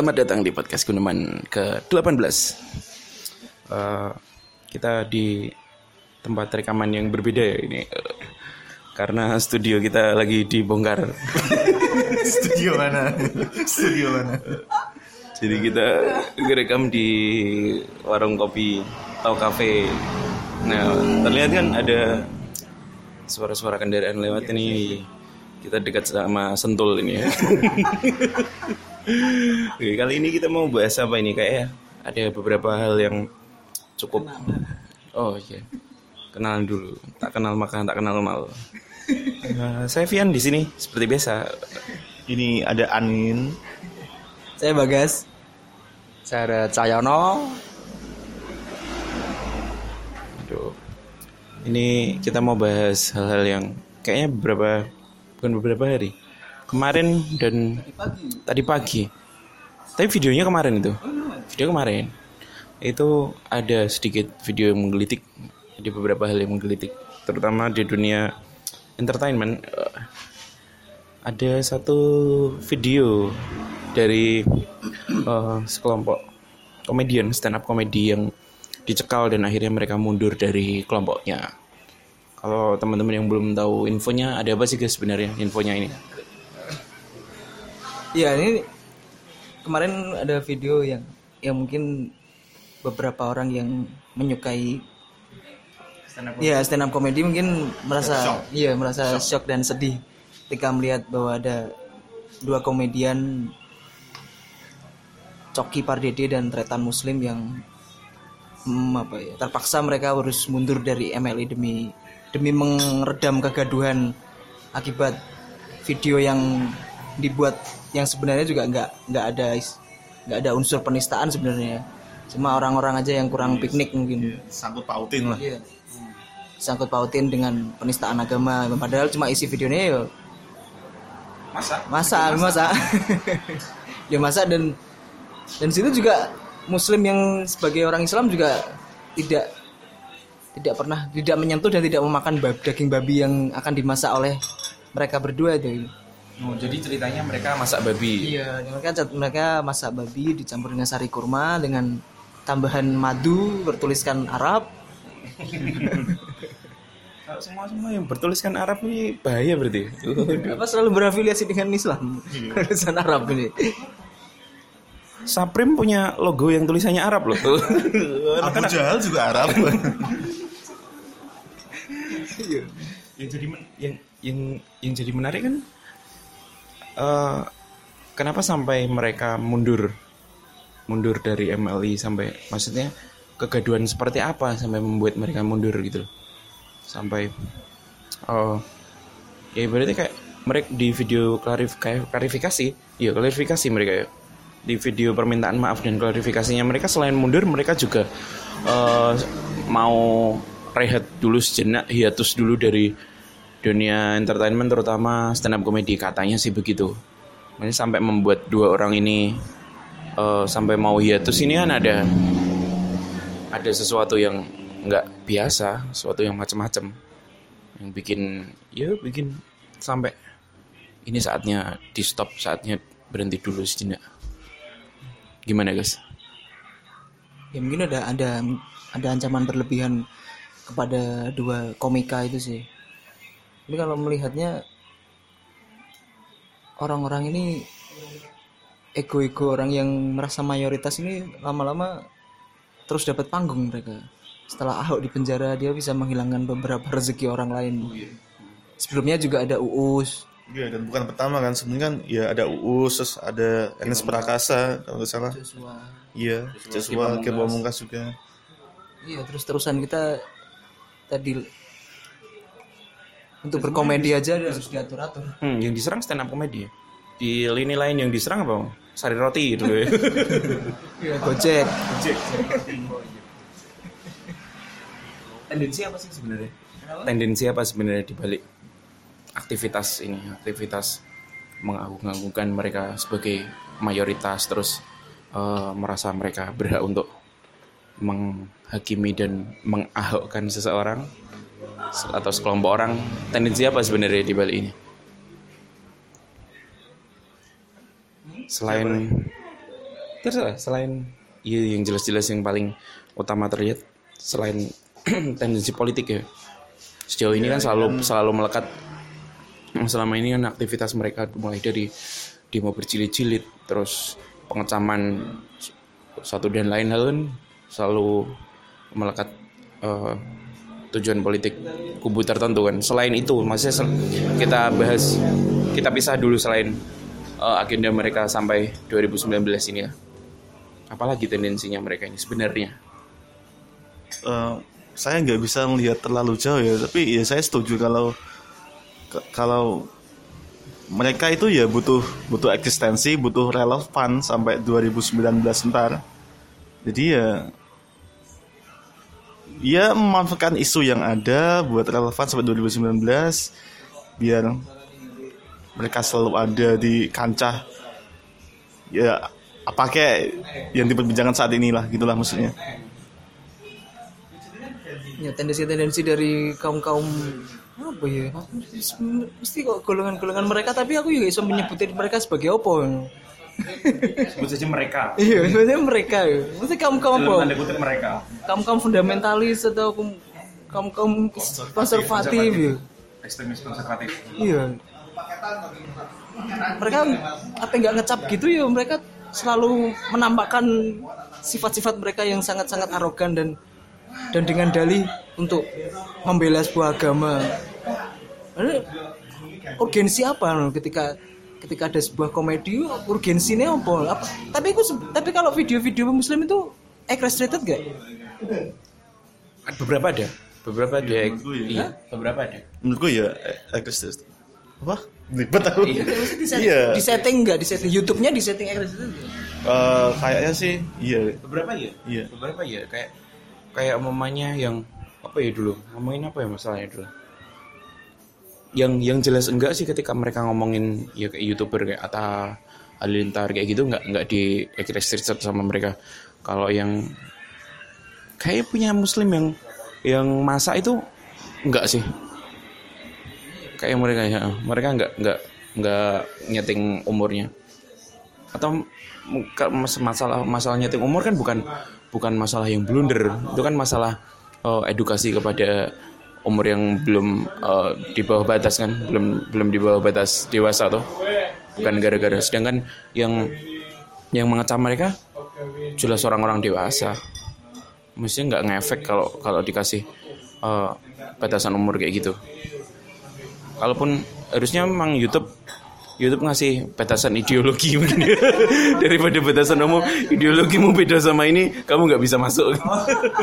Selamat datang di podcast Guneman ke-18 uh, Kita di tempat rekaman yang berbeda ya ini. Uh, Karena studio kita lagi dibongkar. Studio mana? Studio mana? Jadi kita ngerekam di warung kopi atau kafe. Nah terlihat kan ada suara-suara kendaraan lewat ini. Kita dekat sama Sentul ini ya Oke, kali ini kita mau bahas apa ini kayak ya, ada beberapa hal yang cukup Oh iya. Kenalan dulu. Tak kenal maka tak kenal mal. Eh, saya Vian di sini seperti biasa. Ini ada angin. Saya Bagas. Saya ada Cahyono. Aduh. Ini kita mau bahas hal-hal yang kayaknya beberapa bukan beberapa hari. Kemarin dan tadi pagi. Tapi videonya kemarin itu. Video kemarin. Itu ada sedikit video yang menggelitik. Ada beberapa hal yang menggelitik. Terutama di dunia entertainment. Eh, Ada satu video dari eh, sekelompok komedian stand up komedi yang dicekal dan akhirnya mereka mundur dari kelompoknya. Kalau teman-teman yang belum tahu infonya ada apa sih guys sebenarnya infonya ini? Iya ini kemarin ada video yang yang mungkin beberapa orang yang menyukai Iya stand up comedy mungkin merasa iya merasa shock. dan sedih ketika melihat bahwa ada dua komedian Coki Pardede dan Tretan Muslim yang hmm, apa ya terpaksa mereka harus mundur dari MLI demi demi meredam kegaduhan akibat video yang dibuat yang sebenarnya juga nggak nggak ada nggak ada unsur penistaan sebenarnya cuma orang-orang aja yang kurang piknik mungkin Sangkut pautin lah. Iya. Sangkut pautin dengan penistaan agama. Padahal cuma isi videonya ya Masa? masa, masa. Dia masa dan dan situ juga Muslim yang sebagai orang Islam juga tidak tidak pernah tidak menyentuh dan tidak memakan bab- daging babi yang akan dimasak oleh mereka berdua itu. Oh, jadi ceritanya mereka masak babi. Iya, mereka mereka masak babi dicampur dengan sari kurma dengan tambahan madu bertuliskan Arab. Kalau semua semua yang bertuliskan Arab ini bahaya berarti. Apa selalu berafiliasi dengan Islam? Tulisan Arab ini. Saprim punya logo yang tulisannya Arab loh. Abu Jahal juga Arab. yang jadi men- yang yang yang jadi menarik kan eh, kenapa sampai mereka mundur? Mundur dari MLI sampai maksudnya kegaduhan seperti apa sampai membuat mereka mundur gitu sampai oh ya berarti kayak mereka di video klarif klarifikasi ya klarifikasi mereka ya. Di video permintaan maaf dan klarifikasinya mereka selain mundur mereka juga eh, mau rehat dulu sejenak hiatus dulu dari dunia entertainment terutama stand up comedy katanya sih begitu. Ini sampai membuat dua orang ini eh, sampai mau hiatus ini kan ada ada sesuatu yang nggak biasa sesuatu yang macam-macam yang bikin ya bikin sampai ini saatnya di stop saatnya berhenti dulu sejenak gimana guys? Ya mungkin ada ada ada ancaman berlebihan kepada dua komika itu sih. Tapi kalau melihatnya orang-orang ini ego-ego orang yang merasa mayoritas ini lama-lama terus dapat panggung mereka. Setelah Ahok di penjara dia bisa menghilangkan beberapa rezeki orang lain. Sebelumnya juga ada Uus. Iya dan bukan pertama kan sebenarnya kan ya ada Uus terus ada Ernest Prakasa kalau nggak salah. Joshua. Iya, Joshua Mungkas juga. Iya terus terusan kita tadi untuk berkomedi aja harus diatur atur. hmm, yang diserang stand up comedy ya? di lini lain yang diserang apa sari roti gitu ya. Iya Gojek. tendensi apa sih sebenarnya? Tendensi apa sebenarnya di balik aktivitas ini? Aktivitas mengagung-agungkan mereka sebagai mayoritas terus eh, merasa mereka berhak untuk menghakimi dan mengahokkan seseorang atau sekelompok orang. Tendensi apa sebenarnya di balik ini? Selain terserah selain iya yang jelas-jelas yang paling utama terlihat selain tendensi politik ya. Sejauh ini kan selalu selalu melekat. Selama ini kan aktivitas mereka mulai dari demo berjilid-jilid terus pengecaman satu dan lain hal kan selalu melekat eh, tujuan politik kubu tertentu kan. Selain itu maksudnya sel- kita bahas kita pisah dulu selain eh, agenda mereka sampai 2019 ini ya apalagi tendensinya mereka ini sebenarnya? Eh, saya nggak bisa melihat terlalu jauh ya tapi ya saya setuju kalau kalau mereka itu ya butuh butuh eksistensi butuh relevan sampai 2019 ntar. Jadi ya ya memanfaatkan isu yang ada buat relevan sampai 2019 biar mereka selalu ada di kancah. Ya apa kayak yang diperbincangkan saat inilah gitulah maksudnya. Ya tendensi-tendensi dari kaum kaum apa ya? Mesti kok golongan-golongan mereka tapi aku juga bisa menyebutin mereka sebagai apa sebut saja mereka. Iya maksudnya mereka ya. Mesti kaum kaum apa? kutip mereka. Kaum kaum fundamentalis atau kaum kaum konservatif ya. Ekstremis konservatif. Iya. Mereka apa nggak ngecap gitu ya. Mereka selalu menampakkan sifat-sifat mereka yang sangat-sangat arogan dan dan dengan dalih untuk membela sebuah agama. Urgensi apa ketika ketika ada sebuah komedi urgensinya apa, apa? tapi aku tapi kalau video-video muslim itu X-rated gak? beberapa ada. Beberapa ada. Menurutku ya. iya beberapa ada. Menurutku ya eksistensi apa? Ribet aku. Di setting, iya. di setting nggak? Di setting YouTube-nya di setting X-rated nggak? Eh, kayaknya sih iya. Beberapa ya Iya. beberapa ya kayak kayak umumnya yang apa ya dulu? Ngomongin apa ya masalahnya dulu yang yang jelas enggak sih ketika mereka ngomongin ya kayak youtuber kayak Atta Halilintar kayak gitu nggak nggak di restrict sama mereka. Kalau yang kayak punya muslim yang yang masa itu enggak sih. Kayak mereka ya mereka nggak nggak nggak nyeting umurnya. Atau masalah masalah nyeting umur kan bukan bukan masalah yang blunder. Itu kan masalah eh, edukasi kepada umur yang belum eh, di bawah batas kan belum belum di bawah batas dewasa tuh bukan gara-gara sedangkan yang yang mengecam mereka jelas orang-orang dewasa. Mestinya nggak ngefek kalau kalau dikasih eh, batasan umur kayak gitu. Kalaupun harusnya memang YouTube YouTube ngasih batasan ideologi daripada batasan umum ideologimu beda sama ini kamu nggak bisa masuk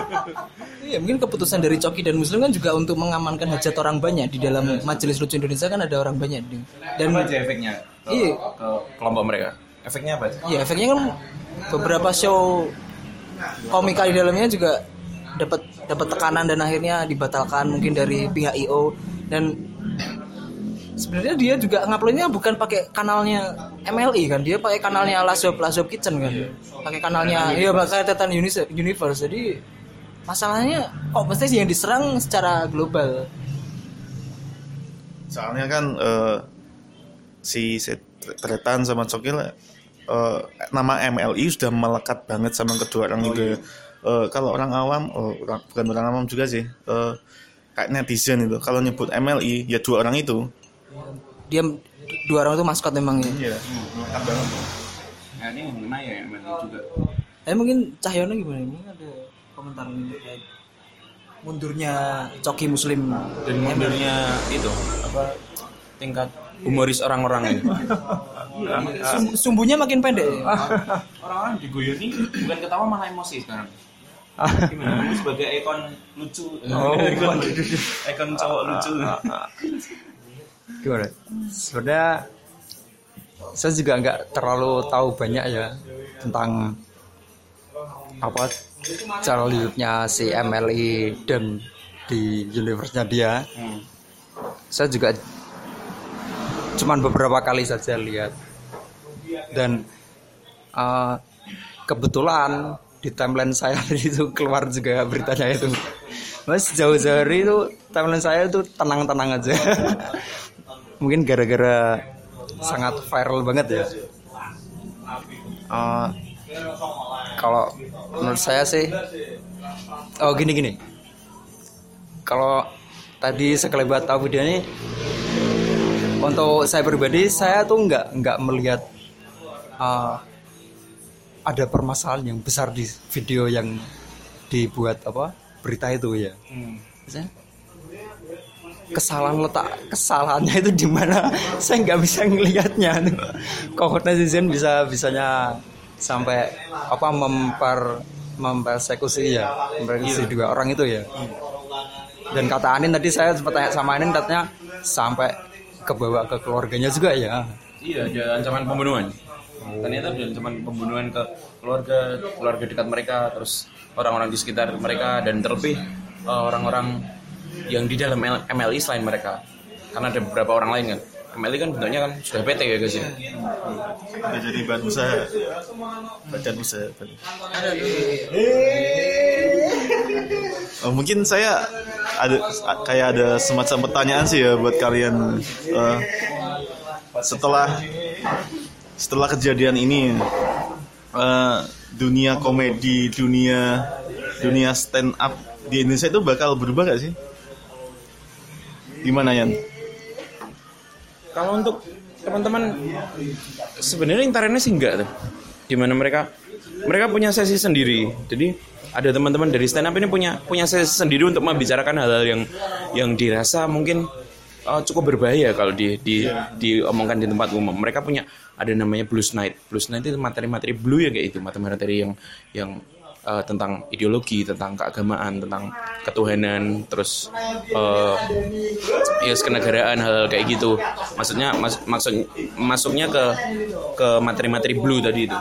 Iya mungkin keputusan dari Coki dan Muslim kan juga untuk mengamankan hajat orang banyak di dalam Majelis Lucu Indonesia kan ada orang banyak di- dan efeknya ke, Iya. ke kelompok mereka? Efeknya apa iya efeknya kan beberapa show komika di dalamnya juga dapat dapat tekanan dan akhirnya dibatalkan mungkin dari pihak IO dan sebenarnya dia juga nguploadnya bukan pakai kanalnya MLI kan dia pakai kanalnya Lasob Lasob Kitchen kan. Pakai kanalnya iya pakai Tetan Universe, Universe. Jadi masalahnya kok pasti yang diserang secara global? Soalnya kan eh, si Tretan sama Cokil eh, nama MLI sudah melekat banget sama kedua orang itu ya. Eh, kalau orang awam oh, orang, bukan orang awam juga sih eh, kayak netizen itu. Kalau nyebut MLI ya dua orang itu. Dia dua orang itu maskot memang ya? Iya. Melekat banget. Nah, ini mengenai ya juga. Tapi mungkin Cahyono gimana? Ini ada komentar terkait mundurnya Coki Muslim dan mundurnya itu apa tingkat humoris orang-orang ini. Sum- sumbunya makin pendek. Ya? orang-orang diguyoni bukan ketawa malah emosi sekarang. Gimana? Sebagai ikon lucu. Ikon, ikon cowok lucu. Gimana? Sebenarnya saya juga nggak terlalu tahu banyak ya tentang apa channel YouTube-nya si MLI dan di universe-nya dia. Hmm. saya juga cuman beberapa kali saja lihat. Dan eh, kebetulan di timeline saya itu keluar juga beritanya itu. Mas jauh-jauh hari itu timeline saya itu tenang-tenang aja. Mungkin gara-gara sangat viral banget ya. Eh, kalau menurut saya sih oh gini gini. Kalau tadi sekelebat tahu video ini untuk saya pribadi saya tuh nggak nggak melihat uh, ada permasalahan yang besar di video yang dibuat apa berita itu ya. Maksudnya, kesalahan letak kesalahannya itu di mana saya nggak bisa ngelihatnya. Kok netizen bisa bisanya sampai apa memper mempersekusi ya mempersekusi dua orang itu ya dan kata Anin tadi saya sempat tanya sama Anin katanya sampai kebawa ke keluarganya juga ya Iya, ada ancaman pembunuhan. Ternyata ada ancaman pembunuhan ke keluarga, keluarga dekat mereka, terus orang-orang di sekitar mereka dan terlebih eh, orang-orang yang di dalam MLI selain mereka. Karena ada beberapa orang lain kan. MLI kan bentuknya kan sudah PT ya guys ya. Udah jadi badan usaha. Badan usaha. Oh, mungkin saya ada kayak ada semacam pertanyaan sih ya buat kalian Eh, setelah setelah kejadian ini eh, dunia komedi dunia dunia stand up di Indonesia itu bakal berubah gak sih? Gimana Yan? Kalau untuk teman-teman sebenarnya internetnya sih enggak tuh. Di mana mereka mereka punya sesi sendiri. Jadi ada teman-teman dari stand up ini punya punya sesi sendiri untuk membicarakan hal-hal yang yang dirasa mungkin uh, cukup berbahaya kalau di di diomongkan di tempat umum. Mereka punya ada namanya blues night. Blues night itu materi-materi blue ya kayak itu, materi-materi yang yang uh, tentang ideologi, tentang keagamaan, tentang ketuhanan, terus uh, ya kenegaraan hal, -hal kayak gitu. Maksudnya mas, maksud masuknya ke ke materi-materi blue tadi itu.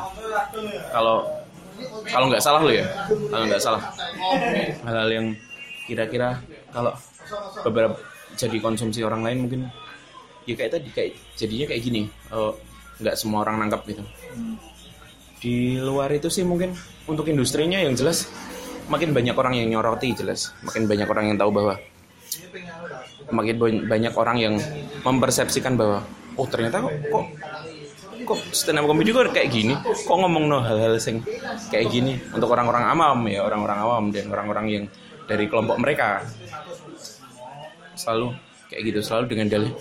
Kalau kalau nggak salah lo ya, kalau nggak salah hal-hal yang kira-kira kalau beberapa jadi konsumsi orang lain mungkin ya kayak tadi kayak jadinya kayak gini eh, nggak semua orang nangkap gitu di luar itu sih mungkin untuk industrinya yang jelas makin banyak orang yang nyoroti jelas. Makin banyak orang yang tahu bahwa makin ban- banyak orang yang mempersepsikan bahwa oh ternyata kok kok kok stand up comedy kok kayak gini? Kok ngomong no hal-hal sing kayak gini? Untuk orang-orang awam ya orang-orang awam dan orang-orang yang dari kelompok mereka. Selalu kayak gitu selalu dengan dalih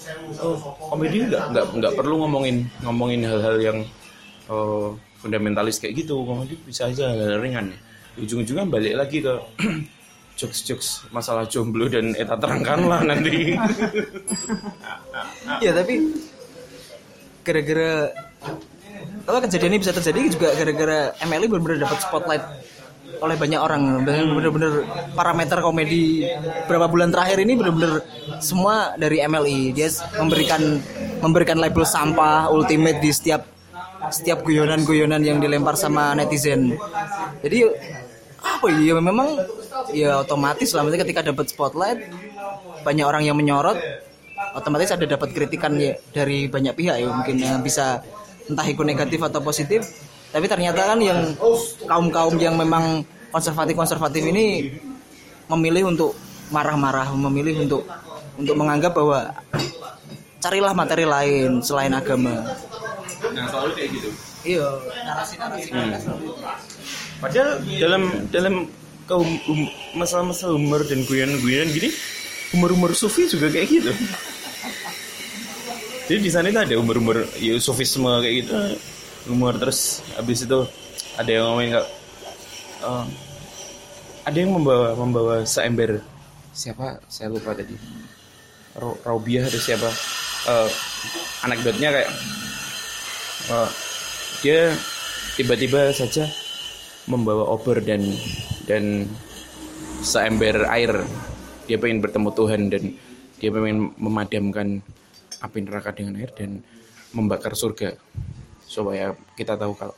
oh komedi nggak nggak nggak perlu ngomongin ngomongin hal-hal yang oh, fundamentalis kayak gitu. Komedi bisa aja hal ringan ya ujung-ujungnya balik lagi ke jokes-jokes masalah jomblo dan eta terangkanlah nanti. Ya tapi gara-gara kalau kejadian ini bisa terjadi juga gara-gara MLI benar-benar dapat spotlight oleh banyak orang. Benar-benar parameter komedi beberapa bulan terakhir ini benar-benar semua dari MLI dia memberikan memberikan label sampah ultimate di setiap setiap guyonan-guyonan yang dilempar sama netizen. Jadi apa ya? Memang ya otomatis lah. Maksudnya ketika dapat spotlight banyak orang yang menyorot otomatis ada dapat kritikan ya dari banyak pihak ya. Mungkin yang bisa entah itu negatif atau positif. Tapi ternyata kan yang kaum kaum yang memang konservatif konservatif ini memilih untuk marah-marah memilih untuk untuk menganggap bahwa carilah materi lain selain agama nah selalu kayak gitu. Iya. Narasi narasi Padahal dalam dalam kaum um, masalah-masalah humor dan guyonan-guyonan gini, humor-humor sufi juga kayak gitu. Jadi di sana itu ada humor-humor ya, sufisme kayak gitu, humor terus habis itu ada yang ngomongin kayak eh, ada yang membawa membawa seember. Siapa? Saya lupa tadi. Ro- Raubiah atau siapa? Eh, anekdotnya kayak eh, dia tiba-tiba saja membawa obor dan dan seember air. Dia pengen bertemu Tuhan dan dia pengen memadamkan api neraka dengan air dan membakar surga. Supaya kita tahu kalau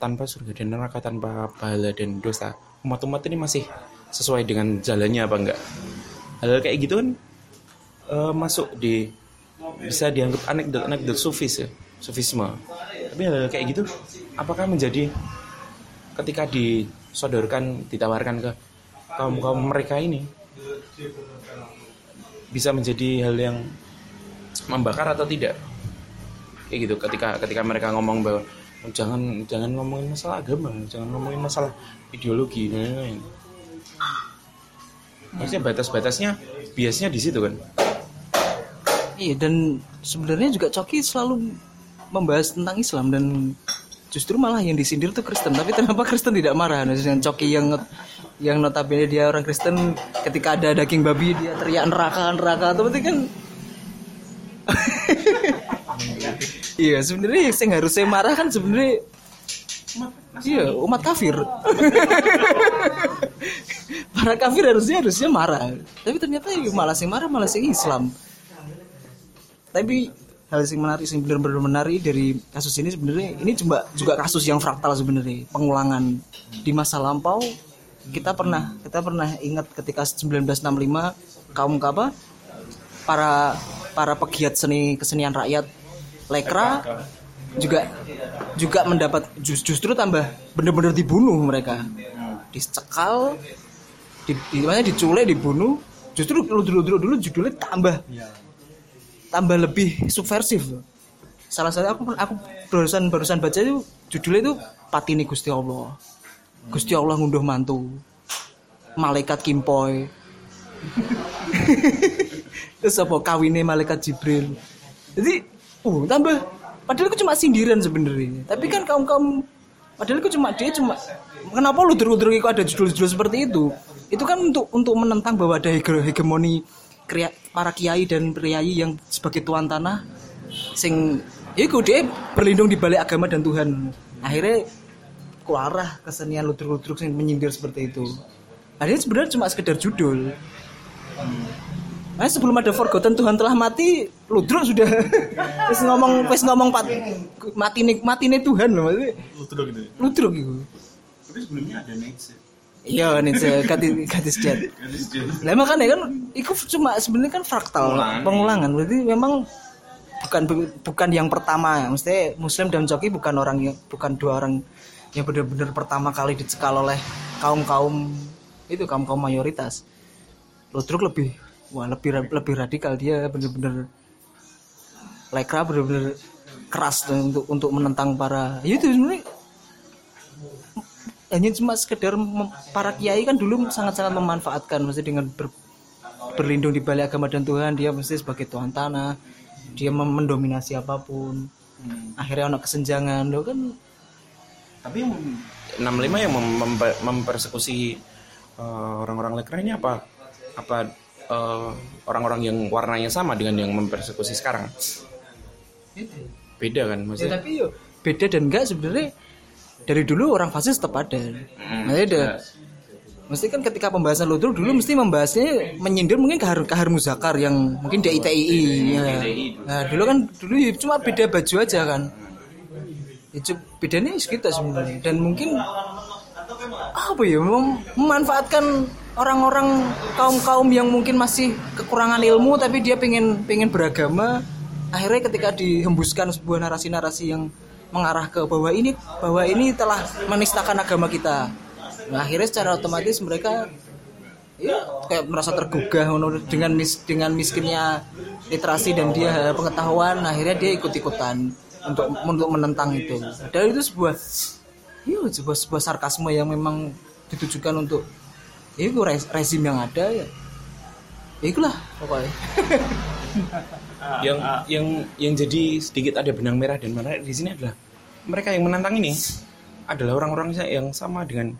tanpa surga dan neraka tanpa pahala dan dosa umat-umat ini masih sesuai dengan jalannya apa enggak? Hal kayak gitu kan eh, masuk di bisa dianggap anekdot-anekdot sufis ya sufisme tapi hal kayak gitu apakah menjadi ketika disodorkan ditawarkan ke kaum kaum mereka ini bisa menjadi hal yang membakar atau tidak? Kayak gitu ketika ketika mereka ngomong bahwa jangan jangan ngomongin masalah agama jangan ngomongin masalah ideologi dan lain-lain. Maksudnya batas-batasnya biasanya di situ kan? Iya dan sebenarnya juga Coki selalu membahas tentang Islam dan justru malah yang disindir tuh Kristen. Tapi kenapa Kristen tidak marah? Nah, dengan Coki yang yang notabene dia orang Kristen ketika ada daging babi dia teriak neraka neraka. Atau berarti kan Iya sebenarnya yang harusnya marah kan sebenarnya Iya umat kafir. Para kafir harusnya harusnya marah. Tapi ternyata ya malah yang marah malah yang Islam. Tapi hal yang menarik yang benar-benar menarik dari kasus ini sebenarnya ini juga juga kasus yang fraktal sebenarnya pengulangan di masa lampau. Kita pernah kita pernah ingat ketika 1965 kaum apa para para pegiat seni kesenian rakyat lekra juga juga mendapat jus- justru tambah benar-benar dibunuh mereka. Dicekal di, di diculik dibunuh. Justru dulu dulu dulu dulu judulnya tambah tambah lebih subversif salah satu aku aku barusan barusan baca itu judulnya itu patini gusti allah. Gusti allah ngunduh mantu. Malaikat kimpoy terus apa kawinnya malaikat jibril. Jadi uh tambah. Padahal itu cuma sindiran sebenarnya. Tapi kan kaum kaum padahal itu cuma dia cuma kenapa lu ludur itu ada judul-judul seperti itu? Itu kan untuk untuk menentang bahwa ada hege- hegemoni kria- para kiai dan priayi yang sebagai tuan tanah sing iku dia berlindung di balik agama dan Tuhan akhirnya keluarlah kesenian ludruk-ludruk yang menyindir seperti itu akhirnya sebenarnya cuma sekedar judul Nah, sebelum ada Forgotten Tuhan telah mati, ludruk sudah wis ngomong wis ngomong pat, mati nih mati nih Tuhan loh maksudnya. Ludruk gitu. Ludruk itu. tapi sebelumnya ada Nietzsche Iya nih kati kati sejat. Lah makanya kan itu cuma sebenarnya kan fraktal Pengulangan. pengulangan. Berarti memang bukan bukan yang pertama. Maksudnya Muslim dan Coki bukan orang yang bukan dua orang yang benar-benar pertama kali dicekal oleh kaum kaum itu kaum kaum mayoritas. Ludruk lebih wah lebih lebih radikal dia benar-benar lekra benar-benar keras untuk untuk menentang para ya itu sebenarnya hanya cuma sekedar para kiai kan dulu sangat-sangat memanfaatkan mesti dengan ber- berlindung di balik agama dan Tuhan dia mesti sebagai tuan tanah dia mendominasi apa pun. Akhirnya ono kesenjangan lo kan. Tapi yang 65 yang mem- mem- mempersekusi eh, orang-orang lekra apa? Apa eh, orang-orang yang warnanya sama dengan yang mempersekusi sekarang? Beda. Kan ya, maksudnya tapi yo beda dan enggak sebenarnya dari dulu orang fasis tetap ada. Maksudnya ada mesti kan ketika pembahasan lo dulu dulu mesti membahasnya menyindir mungkin ke Har, ke Har Muzakar yang mungkin di ITII ya. Nah dulu kan dulu ya cuma beda baju aja kan. Itu bedanya kita sebenarnya. Dan mungkin apa ya mem- memanfaatkan orang-orang kaum kaum yang mungkin masih kekurangan ilmu tapi dia pengen pengen beragama akhirnya ketika dihembuskan sebuah narasi-narasi yang mengarah ke bahwa ini bahwa ini telah menistakan agama kita nah, akhirnya secara otomatis mereka ya kayak merasa tergugah dengan mis, dengan miskinnya literasi dan dia pengetahuan akhirnya dia ikut-ikutan untuk untuk menentang itu dan itu sebuah Iya, sebuah, sebuah sarkasme yang memang ditujukan untuk ya itu rezim yang ada ya. Ya itulah pokoknya. yang yang yang jadi sedikit ada benang merah dan menarik di sini adalah mereka yang menantang ini adalah orang-orang yang sama dengan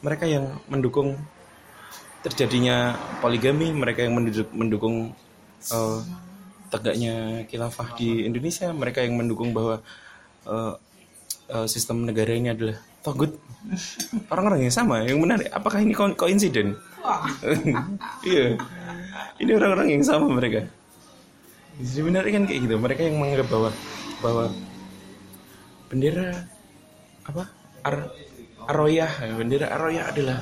mereka yang mendukung terjadinya poligami, mereka yang mendukung, eh, tegaknya khilafah di Indonesia, mereka yang mendukung bahwa eh, eh, sistem negara ini adalah togut. Orang-orang yang sama, yang menarik. Apakah ini ko- koinsiden? Iya, ini orang-orang yang sama mereka. Sebenarnya kan kayak gitu. Mereka yang menganggap bahwa bahwa bendera apa Ar Aroyah, bendera Aroyah adalah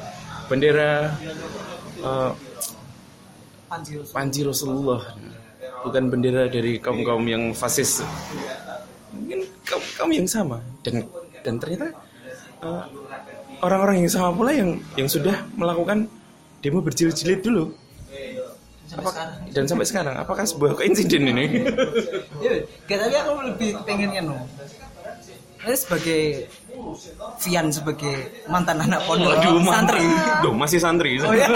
bendera eh, Panji Rasulullah, bukan bendera dari kaum kaum yang fasis. Mungkin kaum kaum yang sama dan dan ternyata eh, orang-orang yang sama pula yang yang sudah melakukan demo berjilid-jilid dulu. Apakah, dan sampai sekarang apakah sebuah koinsiden ini? Ya, gak tapi aku lebih pengen kan. Ini sebagai Vian sebagai mantan anak pondok Waduh, santri. Duh, masih santri. Oh iya.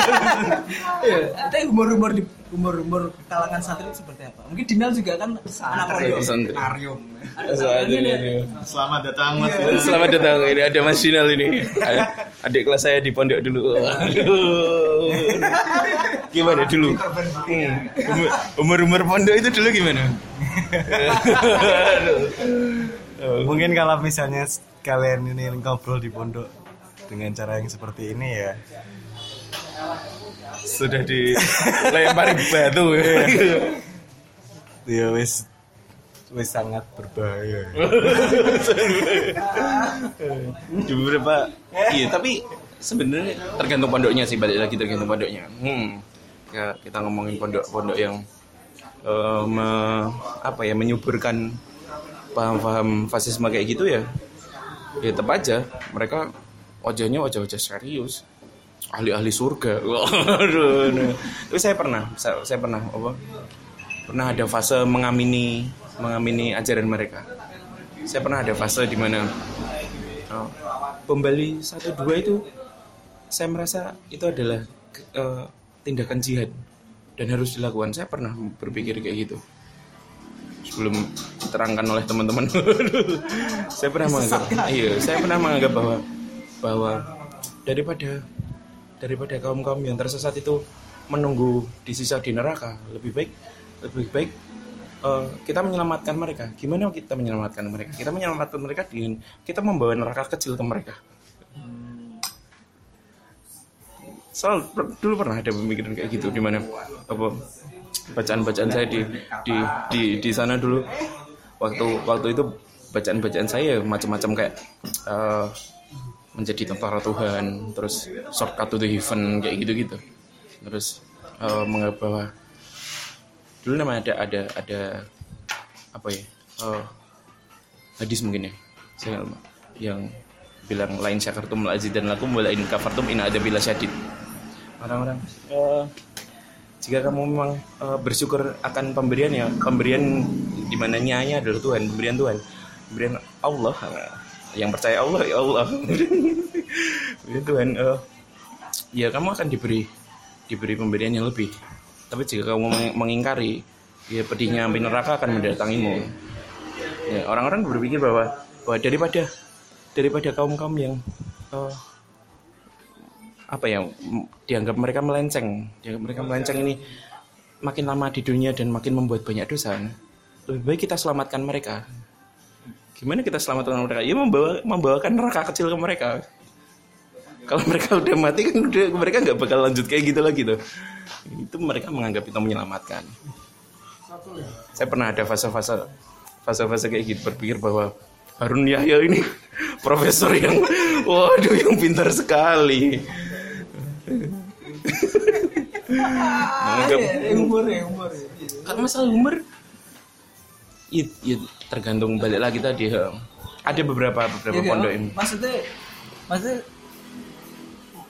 Iya. Tapi humor-humor di humor-humur kalangan santri itu seperti apa? Mungkin Dinal juga kan anak pondok. Santri. Arium. Selamat datang Mas. Selamat datang. Ini ada Mas Sinal ini. Adik kelas saya di pondok dulu. Aduh. Gimana dulu? Hmm. Umur umur pondok itu dulu gimana? Aduh. Mungkin kalau misalnya kalian ini ngobrol di pondok dengan cara yang seperti ini ya Sudah dilempari batu. ya wis wis sangat berbahaya. di beberapa iya tapi sebenarnya tergantung pondoknya sih balik lagi tergantung pondoknya hmm ya, kita ngomongin pondok-pondok yang eh, me- apa ya menyuburkan paham-paham fasisme kayak gitu ya ya tetap aja. Mereka wajahnya wajah-wajah serius. Ahli-ahli surga. Nah. tapi saya pernah saya, saya pernah apa? Pernah ada fase mengamini mengamini ajaran mereka. Saya pernah ada fase di mana Oh, pembali satu dua itu saya merasa itu adalah eh, tindakan jihad dan harus dilakukan. Saya pernah berpikir kayak gitu sebelum diterangkan oleh teman-teman. saya pernah menganggap, iya, saya pernah menganggap bahwa bahwa daripada daripada kaum kaum yang tersesat itu menunggu disisa di neraka lebih baik lebih baik eh, kita menyelamatkan mereka. Gimana kita menyelamatkan mereka? Kita menyelamatkan mereka dengan kita membawa neraka kecil ke mereka. Soal dulu pernah ada pemikiran kayak gitu di mana apa bacaan-bacaan saya di di di di sana dulu waktu waktu itu bacaan-bacaan saya macam-macam kayak eh, menjadi tentara Tuhan, terus shortcut to the heaven kayak gitu-gitu. Terus eh, menganggap bahwa dulu nama ada ada ada apa ya eh, hadis mungkin ya saya nggak lupa. yang bilang lain syakartum lazid dan lakum walain kafartum in ada bila syadid orang-orang eh, jika kamu memang eh, bersyukur akan pemberian ya pemberian di mana nyanya adalah Tuhan pemberian Tuhan. Pemberian Allah eh, yang percaya Allah ya Allah. Pemberian Tuhan eh, ya kamu akan diberi diberi pemberian yang lebih. Tapi jika kamu meng- mengingkari ya pedihnya api neraka akan mendatangimu. Ya, orang-orang berpikir bahwa bahwa daripada daripada kaum kaum yang eh, apa ya dianggap mereka melenceng. Dianggap mereka melenceng ini makin lama di dunia dan makin membuat banyak dosa lebih baik kita selamatkan mereka. Gimana kita selamatkan mereka? Ya membawa membawakan neraka kecil ke mereka. Kalau mereka udah mati kan udah mereka nggak bakal lanjut kayak gitu lagi tuh. Itu mereka menganggap itu menyelamatkan. Saya pernah ada fase-fase fase-fase kayak gitu berpikir bahwa Harun Yahya ini profesor yang waduh yang pintar sekali menganggap Humor ya, humor. kalau masalah humor ya, ya tergantung balik lagi tadi ya. ada beberapa beberapa Ya, pondok ya, ini maksudnya maksudnya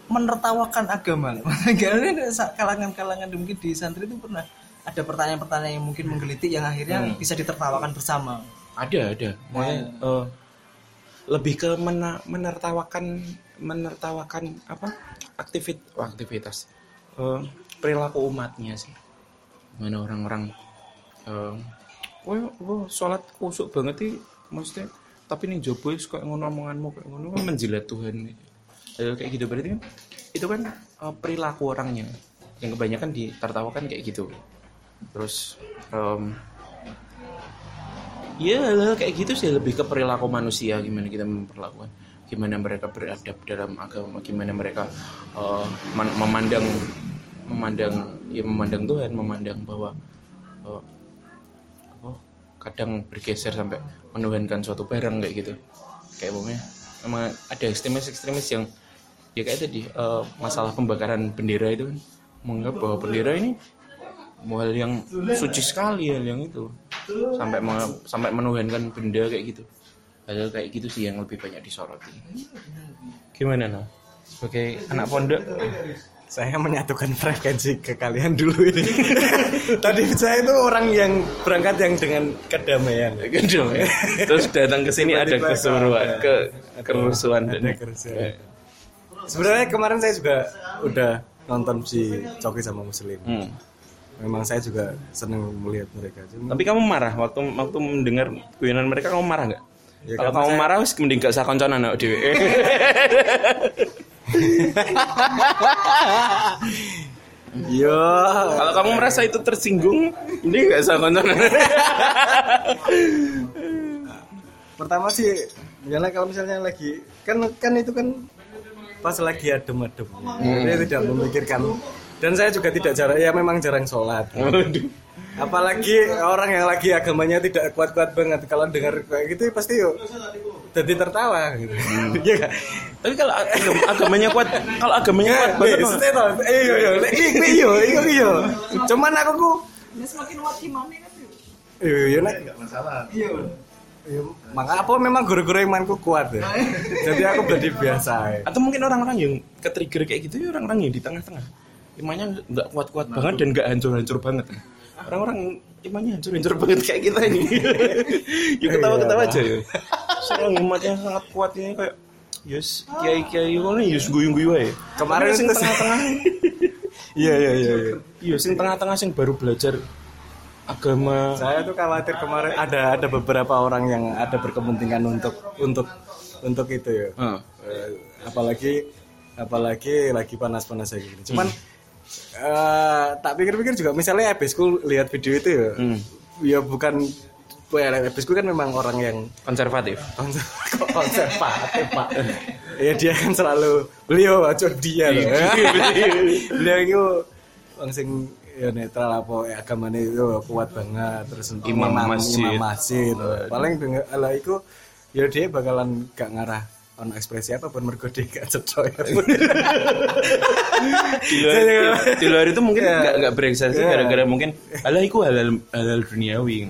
menertawakan agama. Maksudnya kalangan-kalangan mungkin di santri itu pernah ada pertanyaan-pertanyaan yang mungkin menggelitik yang akhirnya bisa ditertawakan bersama. ada ada makanya eh, lebih ke mena- menertawakan menertawakan apa aktivit oh, aktivitas. Eh, perilaku umatnya sih. Mana orang-orang eh, oh, oh sholat kusuk banget sih maksudnya tapi nih jobo suka ngono omonganmu kayak ngono kan menjilat Tuhan. Eh, kayak gitu. Berarti kan itu kan eh, perilaku orangnya. Yang kebanyakan ditertawakan kayak gitu. Terus em, Ya kayak gitu sih lebih ke perilaku manusia gimana kita memperlakukan gimana mereka beradab dalam agama gimana mereka man- memandang memandang ya memandang Tuhan memandang bahwa eh, apa, kadang bergeser sampai menuhankan suatu barang kayak gitu. Kayak pokoknya emang ada ekstremis-ekstremis yang ya kayak tadi eh, masalah pembakaran bendera itu kan menganggap bahwa bendera ini hal yang suci sekali hal yang itu sampai sampai menuhankan benda kayak gitu hal kayak gitu sih yang lebih banyak disoroti gimana nah sebagai anak pondok saya menyatukan frekuensi ke kalian dulu ini. Tadi saya itu orang yang berangkat yang dengan kedamaian. Kedamaian. Terus datang ke sini ada keseruan, ada- ke kerusuhan Ada dan kerusuhan. Sebenarnya kemarin saya juga udah nonton si Coki sama Muslim. Hmm. Memang saya juga seneng melihat mereka. Cuma Tapi kamu marah waktu waktu mendengar guyonan mereka kamu marah nggak? Ya, Kalau kamu marah wis mending gak usah konconan awake dhewe. Yo, Kalau kamu merasa itu tersinggung, mending gak usah konconan. pertama sih misalnya kalau misalnya lagi kan kan itu kan pas lagi adem-adem dia tidak memikirkan dan saya juga tidak jarang ya memang jarang sholat apalagi orang yang lagi agamanya tidak kuat-kuat banget kalau dengar kayak gitu pasti yuk jadi tertawa gitu Iya nggak? Tapi kalau agam- agamanya kuat, kalau agamanya kuat banget. iya iya lek iki kuwi iya iya iya cuman aku ku iya iya nek Iya, maka apa memang guru-guru imanku kuat ya. Jadi aku jadi biasa ya. Atau mungkin orang-orang yang ke-trigger kayak gitu ya orang-orang yang di tengah-tengah. Imannya nggak kuat-kuat banget dan nggak hancur-hancur banget. Orang-orang imannya hancur-hancur banget kayak kita ini. yuk ketawa-ketawa aja ya. Seorang imannya sangat kuat ini kayak Yus, kiai kiai ngono yus guyu-guyu aja. Kemarin sing tengah-tengah, Iya iya iya iya. iya sing tengah-tengah sing baru belajar agama. Saya tuh khawatir kemarin ada ada beberapa orang yang ada berkepentingan untuk untuk untuk itu ya. Heeh. Eh, apalagi apalagi lagi panas-panas kayak gini. Cuman eh, tak pikir-pikir juga misalnya habisku lihat video itu ya. Ya bukan ya habisku kan memang orang yang konservatif. konservatif pak ya dia kan selalu beliau acuh dia loh beliau itu langsung ya netral apa ya agamanya itu kuat banget terus Imam masjid. imam masjid paling dengan ala itu ya dia bakalan gak ngarah ono ekspresi apa pun mergo dia gak cocok di luar, di luar itu mungkin Iya. nggak nggak berekspresi Iya. gara-gara mungkin alah itu halal halal duniawi.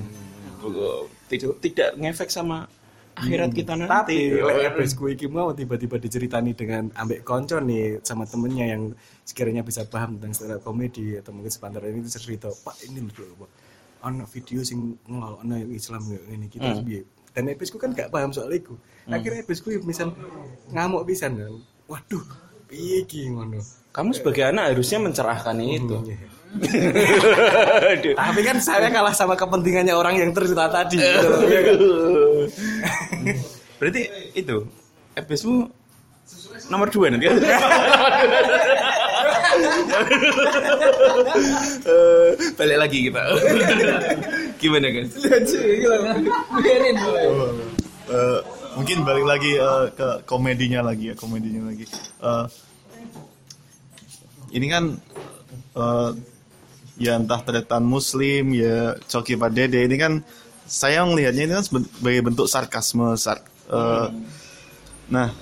Tidak tidak ngefek sama akhirat kita nanti. Tapi lek iki mau tiba-tiba diceritani dengan ambek konco nih sama temennya yang sekiranya bisa paham tentang stand up comedy atau mungkin sepantar ini cerita pak ini loh pak. Anak video sing yang Islam ini kita piye dan habisku kan gak paham soal itu. Akhirnya habisku misal ngamuk pisan kan waduh piye ngono? Kamu sebagai anak harusnya mencerahkan itu. Aduh. tapi kan saya kalah sama kepentingannya orang yang cerita tadi gitu iya kan? berarti itu FBSmu nomor dua nanti Eh, balik lagi kita gimana guys? Eh, mungkin balik lagi eh, ke komedinya lagi ya komedinya lagi. Eh, ini kan eh, ya entah tretan muslim ya coki Pak Dede. Ini kan saya melihatnya ini kan sebagai bentuk sarkasme sar- eh, nah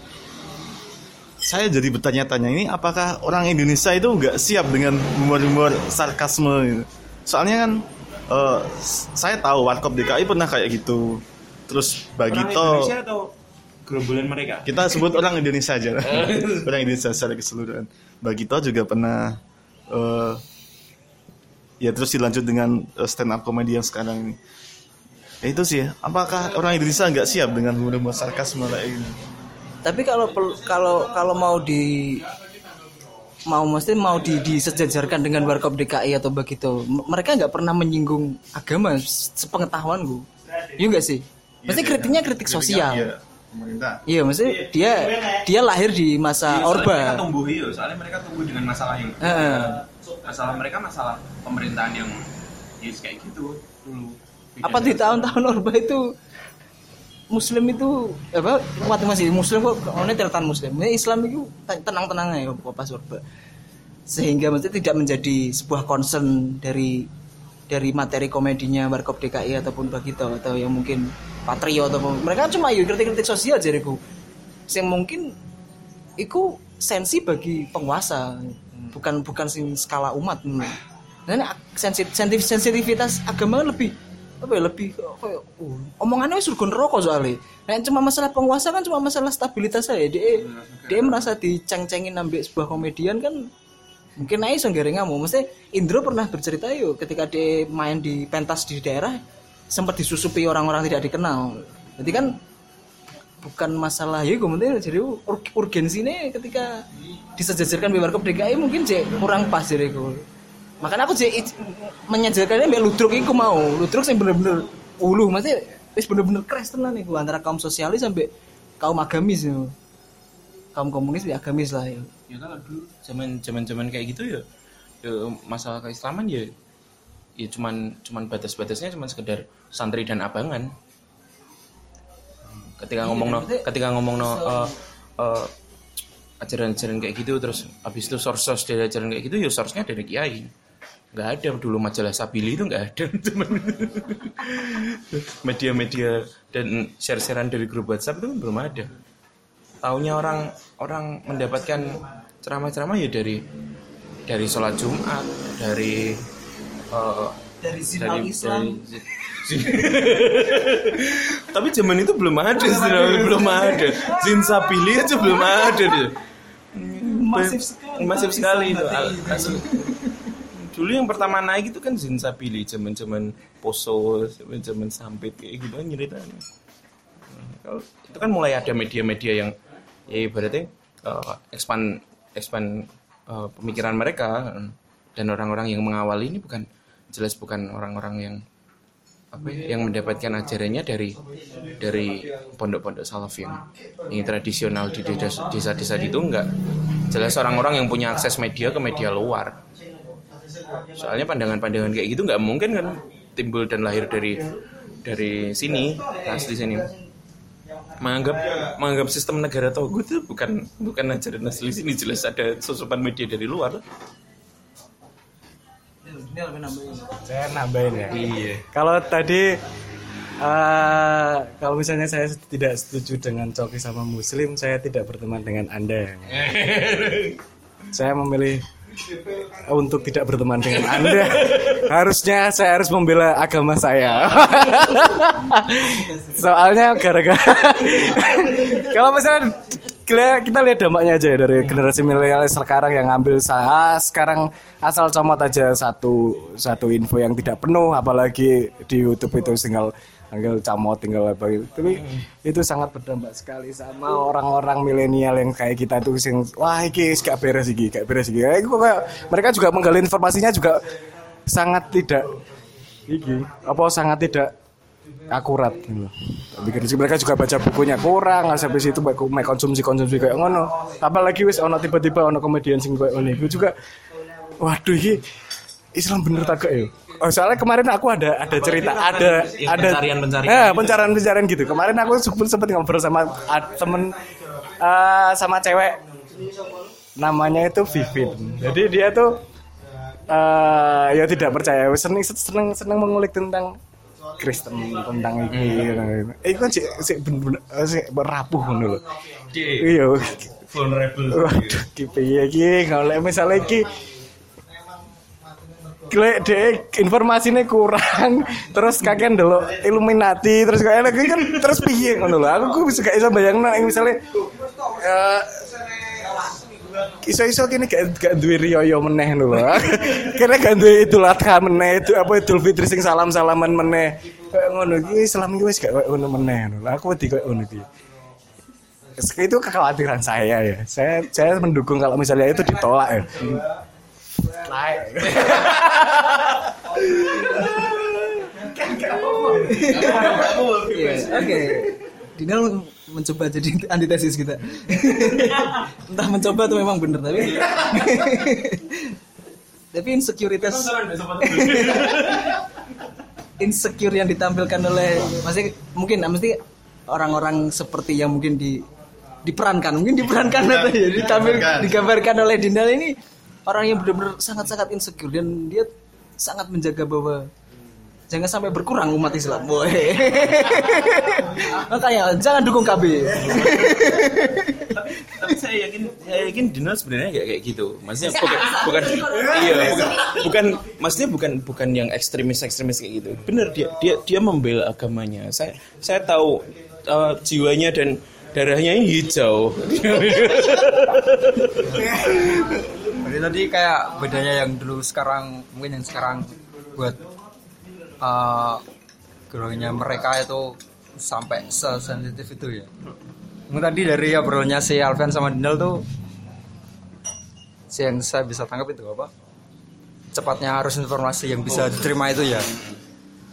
saya jadi bertanya-tanya ini apakah orang Indonesia itu nggak siap dengan humor-humor sarkasme gitu? soalnya kan eh, saya tahu warkop DKI pernah kayak gitu. Terus Bagito atau gerombolan mereka? kita sebut orang Indonesia aja. Orang Indonesia secara keseluruhan. Bagito juga pernah eh, ya terus dilanjut dengan eh, stand up comedy yang sekarang ini. Ya itu sih ya. apakah orang Indonesia nggak siap dengan humor sarkasme kayak ini Tapi kalau kalau kalau mau di mau mesti mau di disejajarkan dengan warkop DKI atau begitu, mereka nggak pernah menyinggung agama s- sepengetahuanku. Iya nggak sih? Mesti kritiknya kritik sosial. Iya, pemerintah Iya, maksudnya dia dia lahir di masa mereka Orba. tumbuh iya, soalnya mereka tumbuh dengan masalah yang Heeh. masalah mereka masalah pemerintahan yang ya kayak gitu dulu. Apa di tahun-tahun Orba itu Muslim itu apa kuat masih Muslim kok ini tertan Muslim. Ini Islam itu te- tenang-tenang ya pas Orba. Sehingga mesti tidak menjadi sebuah concern dari dari materi komedinya Warkop DKI ataupun Bagito atau yang mungkin Patrio atau mereka cuma yuk kritik-kritik sosial jadiku. Yang mungkin itu sensi bagi penguasa bukan bukan skala umat sensitif, sensitivitas agama lebih apa ya lebih kayak uh, omongannya surga neraka soalnya. Nah, cuma masalah penguasa kan cuma masalah stabilitas saya dia dia merasa diceng-cengin ambil sebuah komedian kan mungkin aja iso ngamu. Mesti Indro pernah bercerita yuk ketika dia main di pentas di daerah sempat disusupi orang-orang tidak dikenal. Jadi kan bukan masalah ya gue penting jadi ur urgensinya ketika disejajarkan di warkop DKI mungkin cek kurang pas jadi gue makanya aku cek menyejajarkannya mbak ludruk itu mau. Ludruk sih bener-bener ulu masih wis bener-bener crash tenan nih antara kaum sosialis sampai kaum agamis ya. kaum komunis ya agamis lah ya ya kalau dulu zaman zaman zaman kayak gitu ya, ya masalah keislaman ya ya cuman cuman batas-batasnya cuman sekedar santri dan abangan. Ketika ngomong no ketika ngomong no uh, uh, ajaran-ajaran kayak gitu terus habis itu source source dari ajaran kayak gitu ya source-nya dari kiai nggak ada dulu majalah Sabili itu nggak ada. Cuman media-media dan share-sharean dari grup WhatsApp itu belum ada. Taunya orang orang mendapatkan ceramah-ceramah ya dari dari sholat Jumat dari uh, dari zinal Islam. dari- tapi zaman itu belum ada Zin- belum ada. Zin Sabili aja belum ada deh. masif sekali. Masif sekali itu. Dulu yang pertama naik itu kan Zin Sabili zaman zaman Poso zaman Sampit kayak gitu kan ceritanya. Nah, kalau itu kan mulai ada media-media yang ya ibaratnya eh, expand expand eh, pemikiran mereka. Dan orang-orang yang mengawal ini bukan jelas bukan orang-orang yang apa ya, yang mendapatkan ajarannya dari dari pondok-pondok salaf yang yang tradisional di desa- desa-desa itu enggak. Jelas orang-orang yang punya akses media ke media luar soalnya pandangan-pandangan kayak gitu nggak mungkin kan timbul dan lahir dari dari sini asli sini menganggap menganggap sistem negara togut itu bukan bukan ajaran asli sini jelas ada susupan media dari luar Saya nambahin ya. Iya. Kalau tadi eh, kalau misalnya saya tidak setuju dengan coki sama muslim, saya tidak berteman dengan Anda. saya memilih untuk tidak berteman dengan Anda. Harusnya saya harus membela agama saya. Soalnya gara-gara kalau misalnya kita lihat dampaknya aja ya dari generasi milenial sekarang yang ngambil saya sekarang asal comot aja satu satu info yang tidak penuh apalagi di YouTube itu tinggal tinggal camot tinggal apa gitu. Tapi itu sangat berdampak sekali sama orang-orang milenial yang kayak kita tuh sing wah iki gak beres iki, gak beres iki. Kayak gua kayak- mereka juga menggali informasinya juga sangat tidak iki apa sangat tidak akurat gitu. Pikir sih mereka juga baca bukunya kurang, sampai situ baik mek konsumsi konsumsi kayak ngono. Apalagi wis ono tiba-tiba ono komedian sing kayak ngono. Juga waduh iki Islam bener tak ya? Oh, soalnya kemarin aku ada ada cerita, ada ada pencarian-pencarian Eh, gitu. pencarian-pencarian gitu. Kemarin aku sempet, ngobrol sama ah, temen eh, sama cewek namanya itu Vivin. Jadi dia tuh eh ya tidak percaya, seneng seneng seneng mengulik tentang Kristen tentang ini. Eh, itu kan sih bener-bener eh, sih rapuh ngono lho. Iya. vulnerable Waduh, ki piye ki golek misale iki Lek dek informasinya kurang terus kakek dulu Illuminati terus kayak enak kan terus piye ngono lho aku bisa gak iso bayangno nek misale eh iso-iso kini gak gak duwe riyo meneh lho. Kene gak duwe Idul Adha meneh, itu apa Idul Fitri sing salam-salaman meneh. Kayak ngono iki Islam iki wis gak ngono meneh lho. Aku wedi koyo ngono iki. Itu kekhawatiran saya ya. Saya saya mendukung kalau misalnya itu ditolak ya. Iya, oke. Dinal mencoba jadi antitesis kita. Entah mencoba atau memang bener tapi tapi insekuritas insecure yang ditampilkan oleh masih mungkin mesti orang-orang seperti yang mungkin di diperankan mungkin diperankan atau ya ditampil digambarkan oleh Dinal ini orang yang benar-benar sangat-sangat insecure dan dia sangat menjaga bahwa jangan sampai berkurang umat Islam boy. Makanya jangan dukung KB tapi saya yakin saya yakin Dino sebenarnya kayak kayak gitu. Maksudnya bukan bukan iya bukan, bukan maksudnya bukan bukan yang ekstremis ekstremis kayak gitu. Bener dia dia dia membela agamanya. Saya saya tahu uh, jiwanya dan darahnya ini hijau Jadi Jadi tadi kayak bedanya yang dulu sekarang mungkin yang sekarang buat uh, growingnya mereka itu sampai sesensitif itu ya. Mungkin tadi dari obrolannya si Alvin sama Dinal tuh si yang saya bisa tangkap itu apa? Cepatnya arus informasi yang bisa diterima itu ya.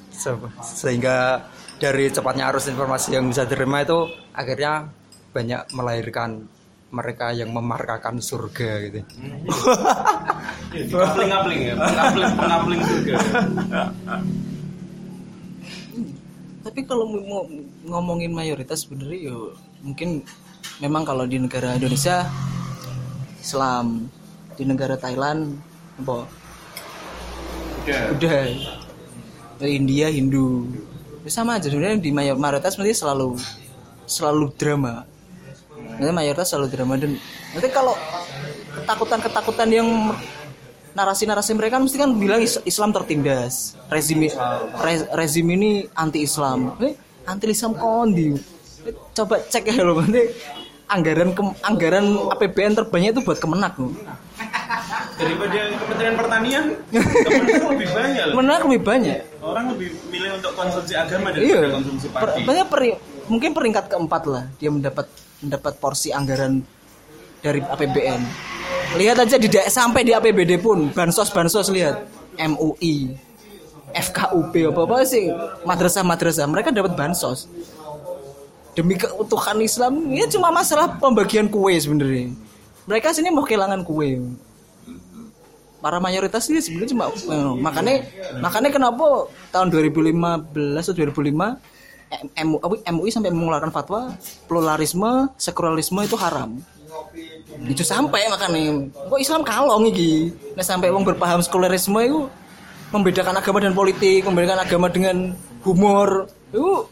Se- Sehingga dari cepatnya arus informasi yang bisa diterima itu akhirnya banyak melahirkan mereka yang memarkakan surga gitu. Ngapling-ngapling ya, ngapling ngapling juga. Tapi kalau mau ngomongin mayoritas sebenarnya yo mungkin memang kalau di negara Indonesia Islam, di negara Thailand apa? Udah. Di India Hindu. Ya sama aja sebenarnya di mayor- mayoritas nanti selalu selalu drama. Nanti mayoritas selalu drama dan nanti kalau ketakutan-ketakutan yang narasi-narasi mereka kan mesti kan bilang is- Islam tertindas. Rezim re- rezim ini anti Islam eh, anti Islam kondi coba cek ya loh. Nanti anggaran ke- anggaran APBN terbanyak itu buat kemenak loh. Daripada Kementerian Pertanian, Kementerian lebih banyak loh. kemenak lebih banyak. Orang lebih milih untuk konsumsi agama daripada iya. konsumsi Per- padi. banyak peri- mungkin peringkat keempat lah dia mendapat mendapat porsi anggaran dari APBN lihat aja di sampai di APBD pun bansos bansos lihat MUI FKUP apa apa sih. Madrasah madrasah mereka dapat bansos. Demi keutuhan Islam ini cuma masalah pembagian kue sebenarnya. Mereka sini mau kehilangan kue. Para mayoritas ini sebenarnya cuma eh, makanya makanya kenapa tahun 2015 atau 2005 M- MU MUI sampai mengeluarkan fatwa pluralisme sekularisme itu haram. Itu sampai makanya kok Islam kalong iki? Nah sampai wong berpaham sekularisme itu membedakan agama dan politik membedakan agama dengan humor itu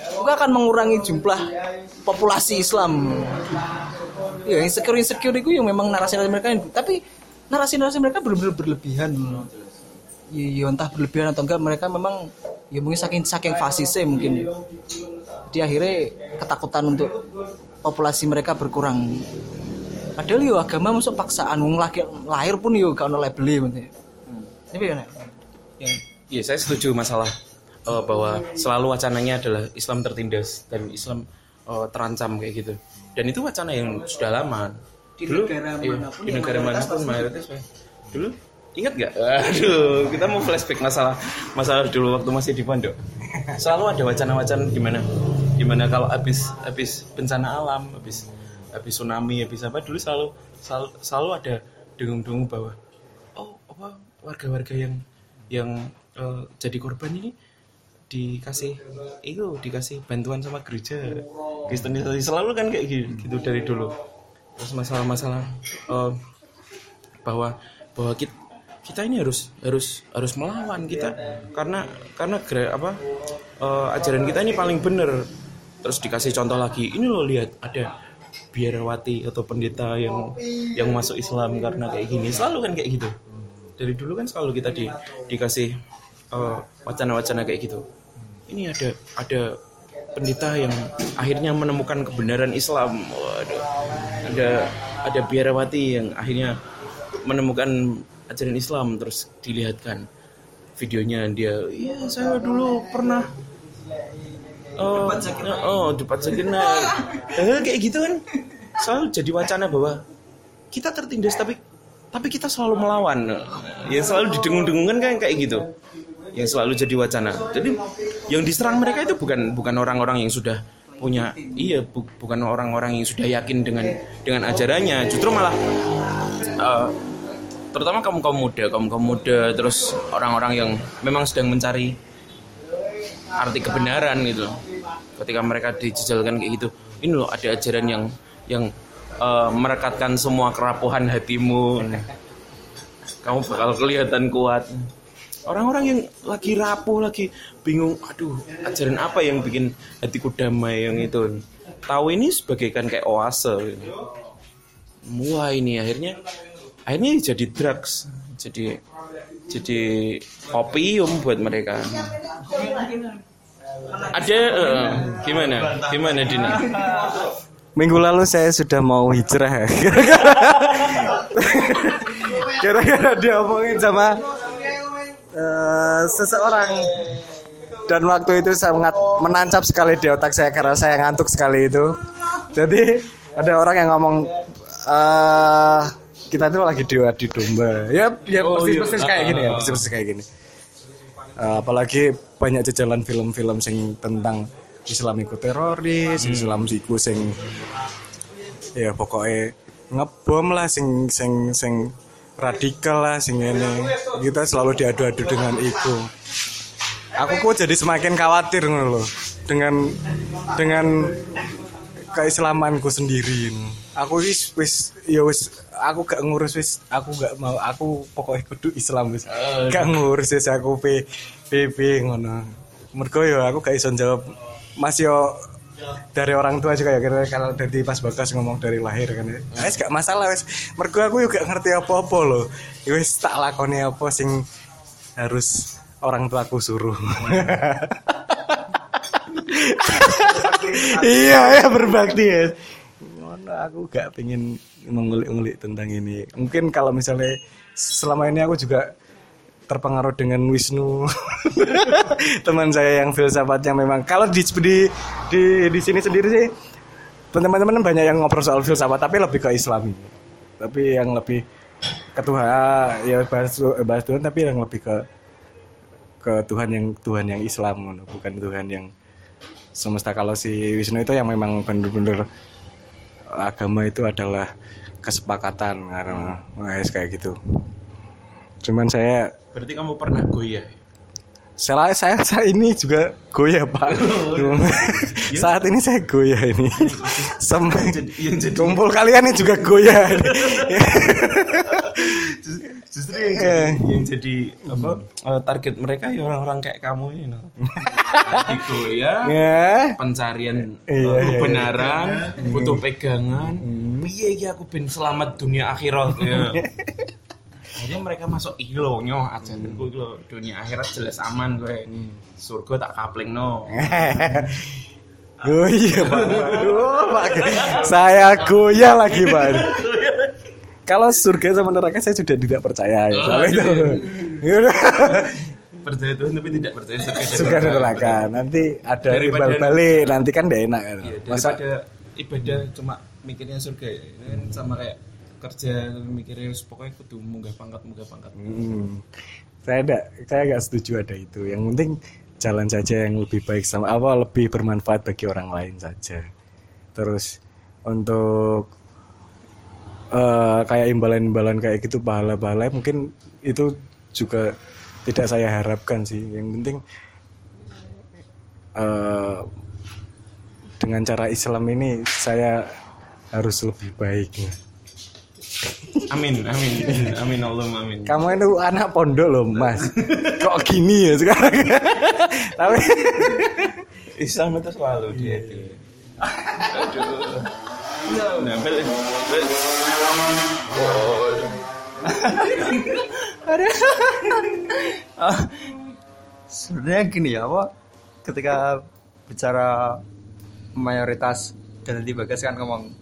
itu akan mengurangi jumlah populasi Islam. Ya insecure insecure itu yang memang narasi narasi mereka tapi narasi narasi mereka benar-benar berlebihan. Ya entah berlebihan atau enggak mereka memang ya mungkin saking saking fasisnya mungkin di akhirnya ketakutan untuk populasi mereka berkurang padahal yo agama masuk paksaan wong laki lahir pun yo gak ono label tapi ya Nek? Ya, ya saya setuju masalah eh, bahwa selalu wacananya adalah Islam tertindas dan Islam eh, terancam kayak gitu. Dan itu wacana yang sudah lama. Di dulu, negara iya, mana pun di yang negara mana pun mayoritas Pak. Dulu ingat gak? Aduh, kita mau flashback masalah masalah dulu waktu masih di pondok. Selalu ada wacana-wacana gimana? Gimana kalau habis habis bencana alam, habis habis tsunami, habis apa dulu selalu selalu, selalu ada dengung-dengung bahwa oh apa warga-warga yang yang eh, jadi korban ini dikasih itu dikasih bantuan sama gereja Kristenisasi selalu kan kayak gitu, gitu dari dulu terus masalah-masalah eh, bahwa bahwa kita kita ini harus harus harus melawan kita. Karena karena apa eh, ajaran kita ini paling benar terus dikasih contoh lagi ini loh lihat ada biarawati atau pendeta yang yang masuk Islam karena kayak gini. Selalu kan kayak gitu. Dari dulu kan selalu kita di, dikasih eh, wacana-wacana kayak gitu. Ini ada ada pendeta yang akhirnya menemukan kebenaran Islam. Waduh. Ada ada biarawati yang akhirnya menemukan ajaran Islam terus dilihatkan videonya dia iya saya dulu pernah oh oh debat sejenak eh, kayak gitu kan? Selalu jadi wacana bahwa kita tertindas tapi tapi kita selalu melawan. Ya selalu didengung-dengungkan kan kayak gitu. Yang selalu jadi wacana. Jadi yang diserang mereka itu bukan bukan orang-orang yang sudah punya iya bu- bukan orang-orang yang sudah yakin dengan dengan ajarannya. Justru malah eh, terutama kaum kaum muda kaum kaum muda terus orang-orang yang memang sedang mencari arti kebenaran gitu. Ketika mereka dijejalkan kayak gitu. Ini loh ada ajaran yang yang eh, merekatkan semua kerapuhan hatimu. Kamu bakal kelihatan kuat. Orang-orang yang lagi rapuh lagi bingung aduh ajaran apa yang bikin hatiku damai yang itu? Tahu ini sebagaikan kayak oase gitu. wah ini akhirnya akhirnya jadi drugs. Jadi jadi opium buat mereka. Ada eh, gimana? Gimana Dina minggu lalu saya sudah mau hijrah. Gara-gara diomongin sama eh, seseorang. Dan waktu itu sangat menancap sekali di otak saya karena saya ngantuk sekali itu. Jadi ada orang yang ngomong eh kita tuh lagi diadu domba. Ya, ya persis persis kayak gini ya, persis persis kayak gini. Eh, apalagi banyak jajalan film-film sing tentang Islam iku teroris, Islam iku sing ya pokoknya ngebom lah sing sing sing radikal lah sing ini kita selalu diadu-adu dengan itu aku kok jadi semakin khawatir loh dengan dengan keislamanku sendiri. Aku wis wis ya wis aku gak ngurus wis aku gak mau aku pokoknya kudu Islam wis. Gak ngurus wis aku P PP ngono. Mergo ya aku gak iso jawab. Mas yo dari orang tua juga ya kira kalau dari pas bagas ngomong dari lahir kan ya. Wis gak masalah wis. Mergo aku juga ngerti apa-apa loh. Ya wis tak lakoni apa sing harus orang tuaku suruh. Iya ya berbakti ya aku gak pengen mengulik-ngulik tentang ini. Mungkin kalau misalnya selama ini aku juga terpengaruh dengan Wisnu. Teman saya yang filsafatnya memang kalau di di di, di sini sendiri sih teman-teman banyak yang ngobrol soal filsafat tapi lebih ke Islami. Tapi yang lebih ke Tuhan ya bahas bahas Tuhan tapi yang lebih ke ke Tuhan yang Tuhan yang Islam bukan Tuhan yang semesta. Kalau si Wisnu itu yang memang bener-bener agama itu adalah kesepakatan karena guys kayak gitu cuman saya Berarti kamu pernah goyah. Saya saya, saya ini juga goyah pak. Saat ini saya goyah ini. Sampai kumpul kalian ini juga goyah Justru yang jadi, yang jadi apa eh, target mereka ya orang-orang kayak kamu ini. Lagi goyah, ya pencarian Iya, eh, iya, Hmm. kebenaran, butuh pegangan. Piye iki aku ben selamat dunia akhirat ya. Akhirnya mereka masuk ilo nyoh aja Hmm. gue lo dunia akhirat jelas aman gue. Surga tak kapling no. Oh iya pak, pak. saya goyah lagi pak. Kalau surga sama neraka saya sudah tidak percaya ya, soal itu. Percaya Tuhan tapi tidak percaya surga. surga dan neraka nanti ada Daripada- timbal balik nanti kan tidak enak kan. Iya, Masa daripada ibadah cuma mikirnya surga ya. Ini kan sama kayak kerja mikirnya pokoknya kudu munggah pangkat munggah pangkat. Hmm. Saya tidak, saya nggak setuju ada itu. Yang penting jalan saja yang lebih baik sama apa lebih bermanfaat bagi orang lain saja. Terus untuk eh, kayak imbalan-imbalan kayak gitu pahala-pahala mungkin itu juga tidak saya harapkan sih. Yang penting eh, dengan cara Islam ini saya harus lebih baik. Amin, amin, amin Allahumma amin. Kamu itu anak pondok loh mas Kok gini ya sekarang Tapi Islam itu selalu dia itu. Aduh. Nah. Ah, sebenarnya gini ya apa ketika bicara mayoritas dan nanti bagas kan ngomong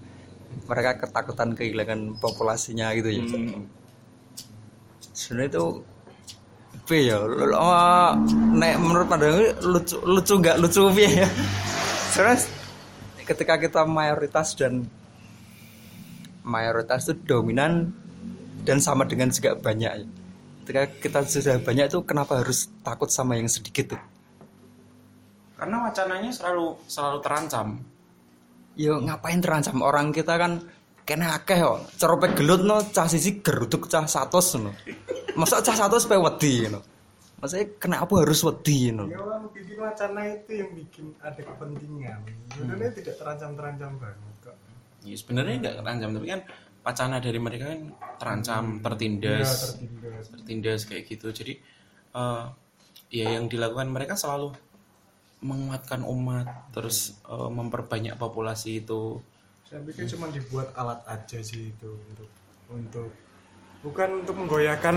mereka ketakutan kehilangan populasinya gitu ya. Sebenarnya itu apa ya ah, nek menurut pandangan lucu lucu nggak? Lucu piye ya? Sebenarnya ketika kita mayoritas dan mayoritas itu dominan dan sama dengan juga banyak. Ya. ketika kita sudah banyak itu kenapa harus takut sama yang sedikit tuh? Karena wacananya selalu selalu terancam. Ya ngapain terancam orang kita kan kena akeh kok cerope gelut no. Cah sisi geruduk cah satos no masa cah satos pe wedi no maksudnya kenapa harus wedi no Ya orang bikin wacana itu yang bikin ada kepentingan. Sebenarnya tidak terancam-terancam banget kok. Ya sebenarnya nggak terancam tapi kan wacana dari mereka kan terancam, tertindas, Iya, tertindas. tertindas kayak gitu. Jadi eh, ya yang dilakukan mereka selalu menguatkan umat, terus eh, memperbanyak populasi itu. Saya pikir cuma dibuat alat aja sih itu untuk untuk bukan untuk menggoyahkan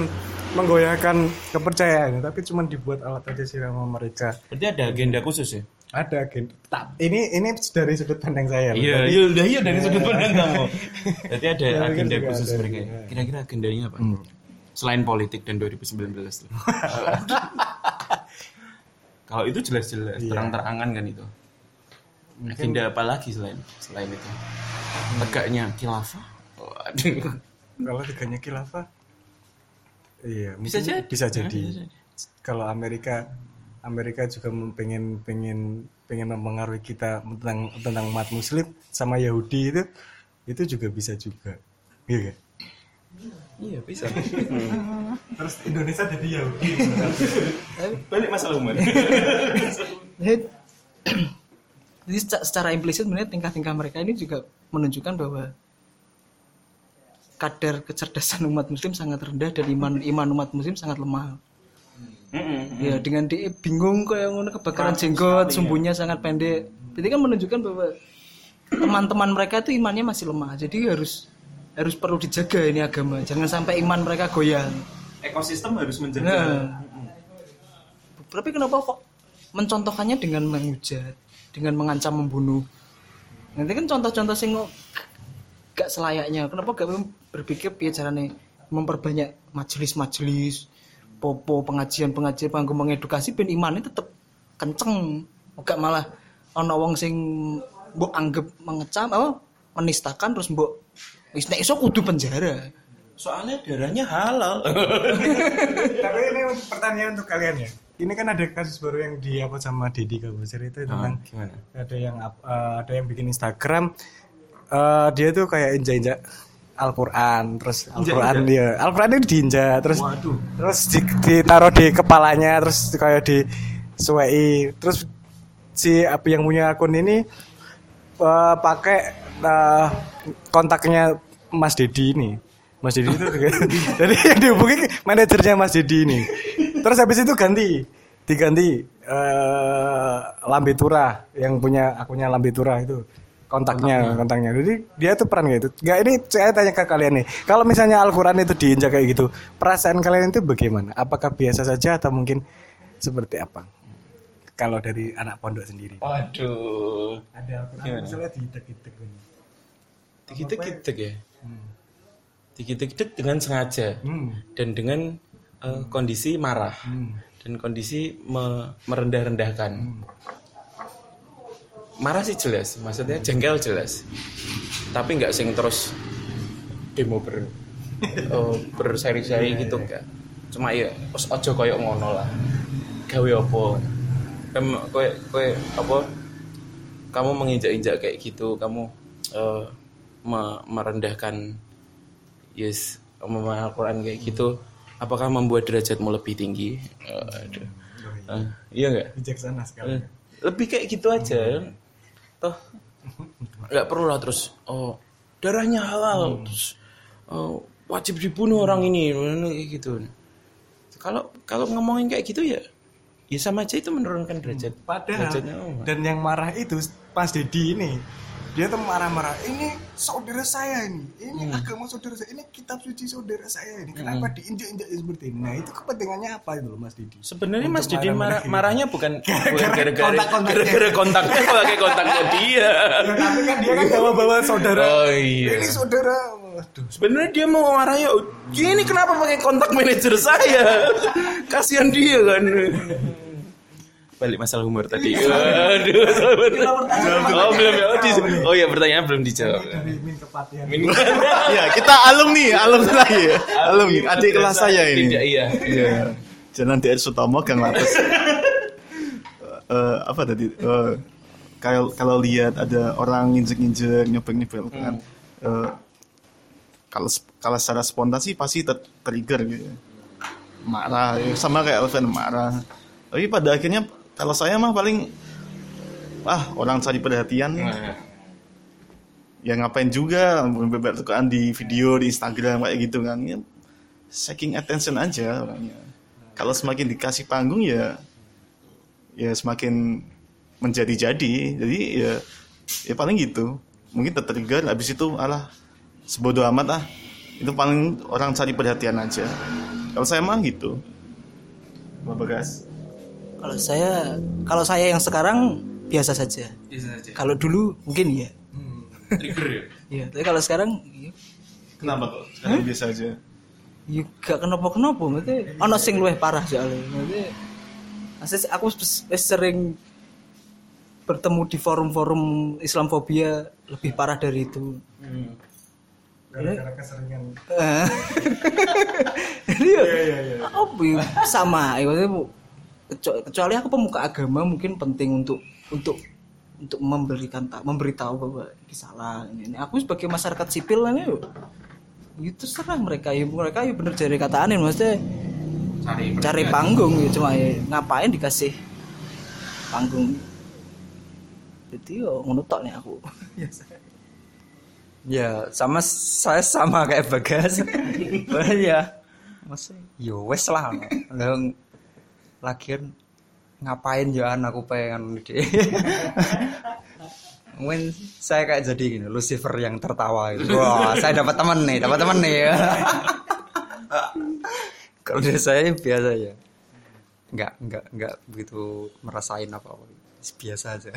menggoyahkan kepercayaan tapi cuma dibuat alat aja sih sama mereka Berarti ada agenda khusus ya? ada agenda tak ini ini dari sudut pandang saya. Iya, Tapi- iya udah iya dari sudut pandang kamu. Berarti ada Ya, agenda khusus ada, mereka. iya. Kira-kira agendanya apa? Selain politik dan 2019 tuh. Kalau itu jelas-jelas Iya. terang-terangan kan itu. Agenda apa lagi selain selain itu? Tegaknya khilafah. Waduh. kalau tegaknya khilafah iya Bisa mungkin jadi. bisa Ya, jadi bisa jadi. kalau Amerika Amerika juga pengen pengen pengen mempengaruhi kita tentang tentang umat Muslim sama Yahudi itu itu juga bisa juga iya kan? Iya, bisa. terus Indonesia jadi Yahudi Balik masalah umur. Jadi jadi seca- secara implisit sebenarnya tingkah-tingkah mereka ini juga menunjukkan bahwa kadar kecerdasan umat muslim sangat rendah dan iman iman umat muslim sangat lemah. Ya dengan dia bingung kayak ngono kebakaran jenggot, sumbunya sangat pendek. Jadi kan menunjukkan bahwa teman-teman mereka itu imannya masih lemah. Jadi harus harus perlu dijaga ini agama. Jangan sampai iman mereka goyang. Ekosistem harus menjaga. Nah, tapi kenapa kok mencontohkannya dengan menghujat, dengan mengancam membunuh? Nanti kan contoh-contoh sing gak selayaknya. Kenapa gak berpikir piye carane memperbanyak majelis-majelis, popo pengajian-pengajian panggung mengedukasi ben imannya tetep kenceng. Gak malah ana wong sing mbok anggap mengecam apa menistakan terus mbok wis nek iso kudu penjara. Soalnya darahnya halal. tapi ini pertanyaan untuk kalian ya ini kan ada kasus baru yang di apa sama Deddy Kabuser itu tentang gimana? ada yang eh, ada yang bikin Instagram eh, dia tuh kayak injak-injak Al-Quran terus Al-Quran dia Al-Quran itu diinjak terus terus di- ditaruh di kepalanya terus kayak di suai terus si apa yang punya akun ini eh, pakai eh, kontaknya Mas Dedi ini. Mas Dedi itu jadi yang dihubungi manajernya Mas Dedi ini. Terus habis itu ganti. Diganti eh Lambe Tura yang punya akunnya Lambe Tura itu. Kontaknya kontaknya. jadi dia tuh peran kayak gitu. Nggak ini saya tanya ke kalian nih. Kalau misalnya Al-Quran itu diinjak kayak gitu perasaan kalian itu bagaimana? Apakah biasa saja atau mungkin seperti apa? Kalau dari anak pondok sendiri. Waduh. ada Al-Quran misalnya diitek-itek Dikit-dikit ya. Dikit-dikit dengan sengaja hmm. dan dengan eh, kondisi marah dan kondisi me- merendah-rendahkan. Marah sih jelas, maksudnya jengkel jelas. Tapi nggak sing terus demo ber eh, berseri-seri gitu enggak. Cuma ya wis aja koyo ngono lah. Gawe apa? Kamu kowe kowe apa? Kamu menginjak-injak kayak gitu, kamu eh, me- merendahkan yes pemahaman Al-Quran kayak gitu apakah membuat derajatmu lebih tinggi? Eh, aduh. Eh, iya nggak? Bijaksana sekali. Eh, lebih kayak gitu aja. Toh nggak perlu lah terus oh darahnya halal terus oh, wajib dibunuh orang ini kayak gitu. Kalau kalau ngomongin kayak gitu ya ya sama aja itu menurunkan derajat. Padahal derajatnya oh, dan yang marah itu pas Dedi ini dia tuh marah-marah ini saudara saya ini ini Hmm. agama saudara saya ini kitab suci saudara saya ini kenapa diinjak-injak seperti ini nah itu kepentingannya apa itu loh Mas Dedi Sebenarnya Mas Didi marah, marahnya bukan gara-gara gara-gara kontaknya pakai kontaknya dia. tapi kan dia kan bawa-bawa saudara Oh iya. ini saudara waduh Sebenarnya dia mau marahnya, "Oh, ini kenapa pakai kontak manajer saya? Kasihan dia kan. Balik masalah humor tadi. Aduh. Oh belum ya. Oh, oh ya pertanyaan belum dijawab. min kepatihan Min- ya kita alumni alumni ya alumni adik kelas saya ini Tidak iya. Iya. Jalan DR Sutomo Gang Latas. Eh, apa tadi? Eh, kalau kalau lihat ada orang nginjek-nginjek nyobek-nyobek kan. eh, kalau kalau secara spontan sih pasti ter trigger gitu. Marah, ya. sama kayak Elven marah. Tapi pada akhirnya kalau saya mah paling ah orang cari perhatian. Nah, ya. Ngapain juga beber tukaan di video di Instagram kayak gitu kan. Ya, seeking attention aja orangnya. Kalau semakin dikasih panggung ya ya semakin menjadi-jadi. Jadi ya ya paling gitu. Mungkin tertrigger habis itu alah sebodoh amat ah itu paling orang cari perhatian aja. Kalau saya mah gitu. Bapak Gas Kalau saya kalau saya yang sekarang biasa saja. Biasa saja. Kalau dulu mungkin ya. Trigger ya. Iya, tapi kalau sekarang ya, Kenapa kok? Sekarang biasa aja. ya gak kenapa-kenapa, maksudnya ono sing luwih parah soalnya. Maksudnya aku sering bertemu di forum-forum Islamfobia lebih parah dari itu. Gara-gara keseringan. Eh. Jadi ya, apa ya, sama ya, maksudnya kecuali aku pemuka agama mungkin penting untuk untuk untuk memberikan memberitahu bahwa ini salah ini, ini. aku sebagai masyarakat sipil kan ya ya terserah mereka ya mereka ya bener jadi kataan maksudnya Cari cari panggung ya cuma ya ngapain dikasih panggung jadi yo ngono tok nih aku Ya, sama saya sama kayak Bagas. ya. Maksudnya, yo wes lah. Lagian ngapain ya aku pengen ide. Mungkin saya kayak jadi gini, Lucifer yang tertawa gitu. Wah, saya dapat teman nih, dapat teman nih. Kalau dari saya biasa ya. Enggak, enggak, enggak begitu merasain apa-apa. Biasa aja.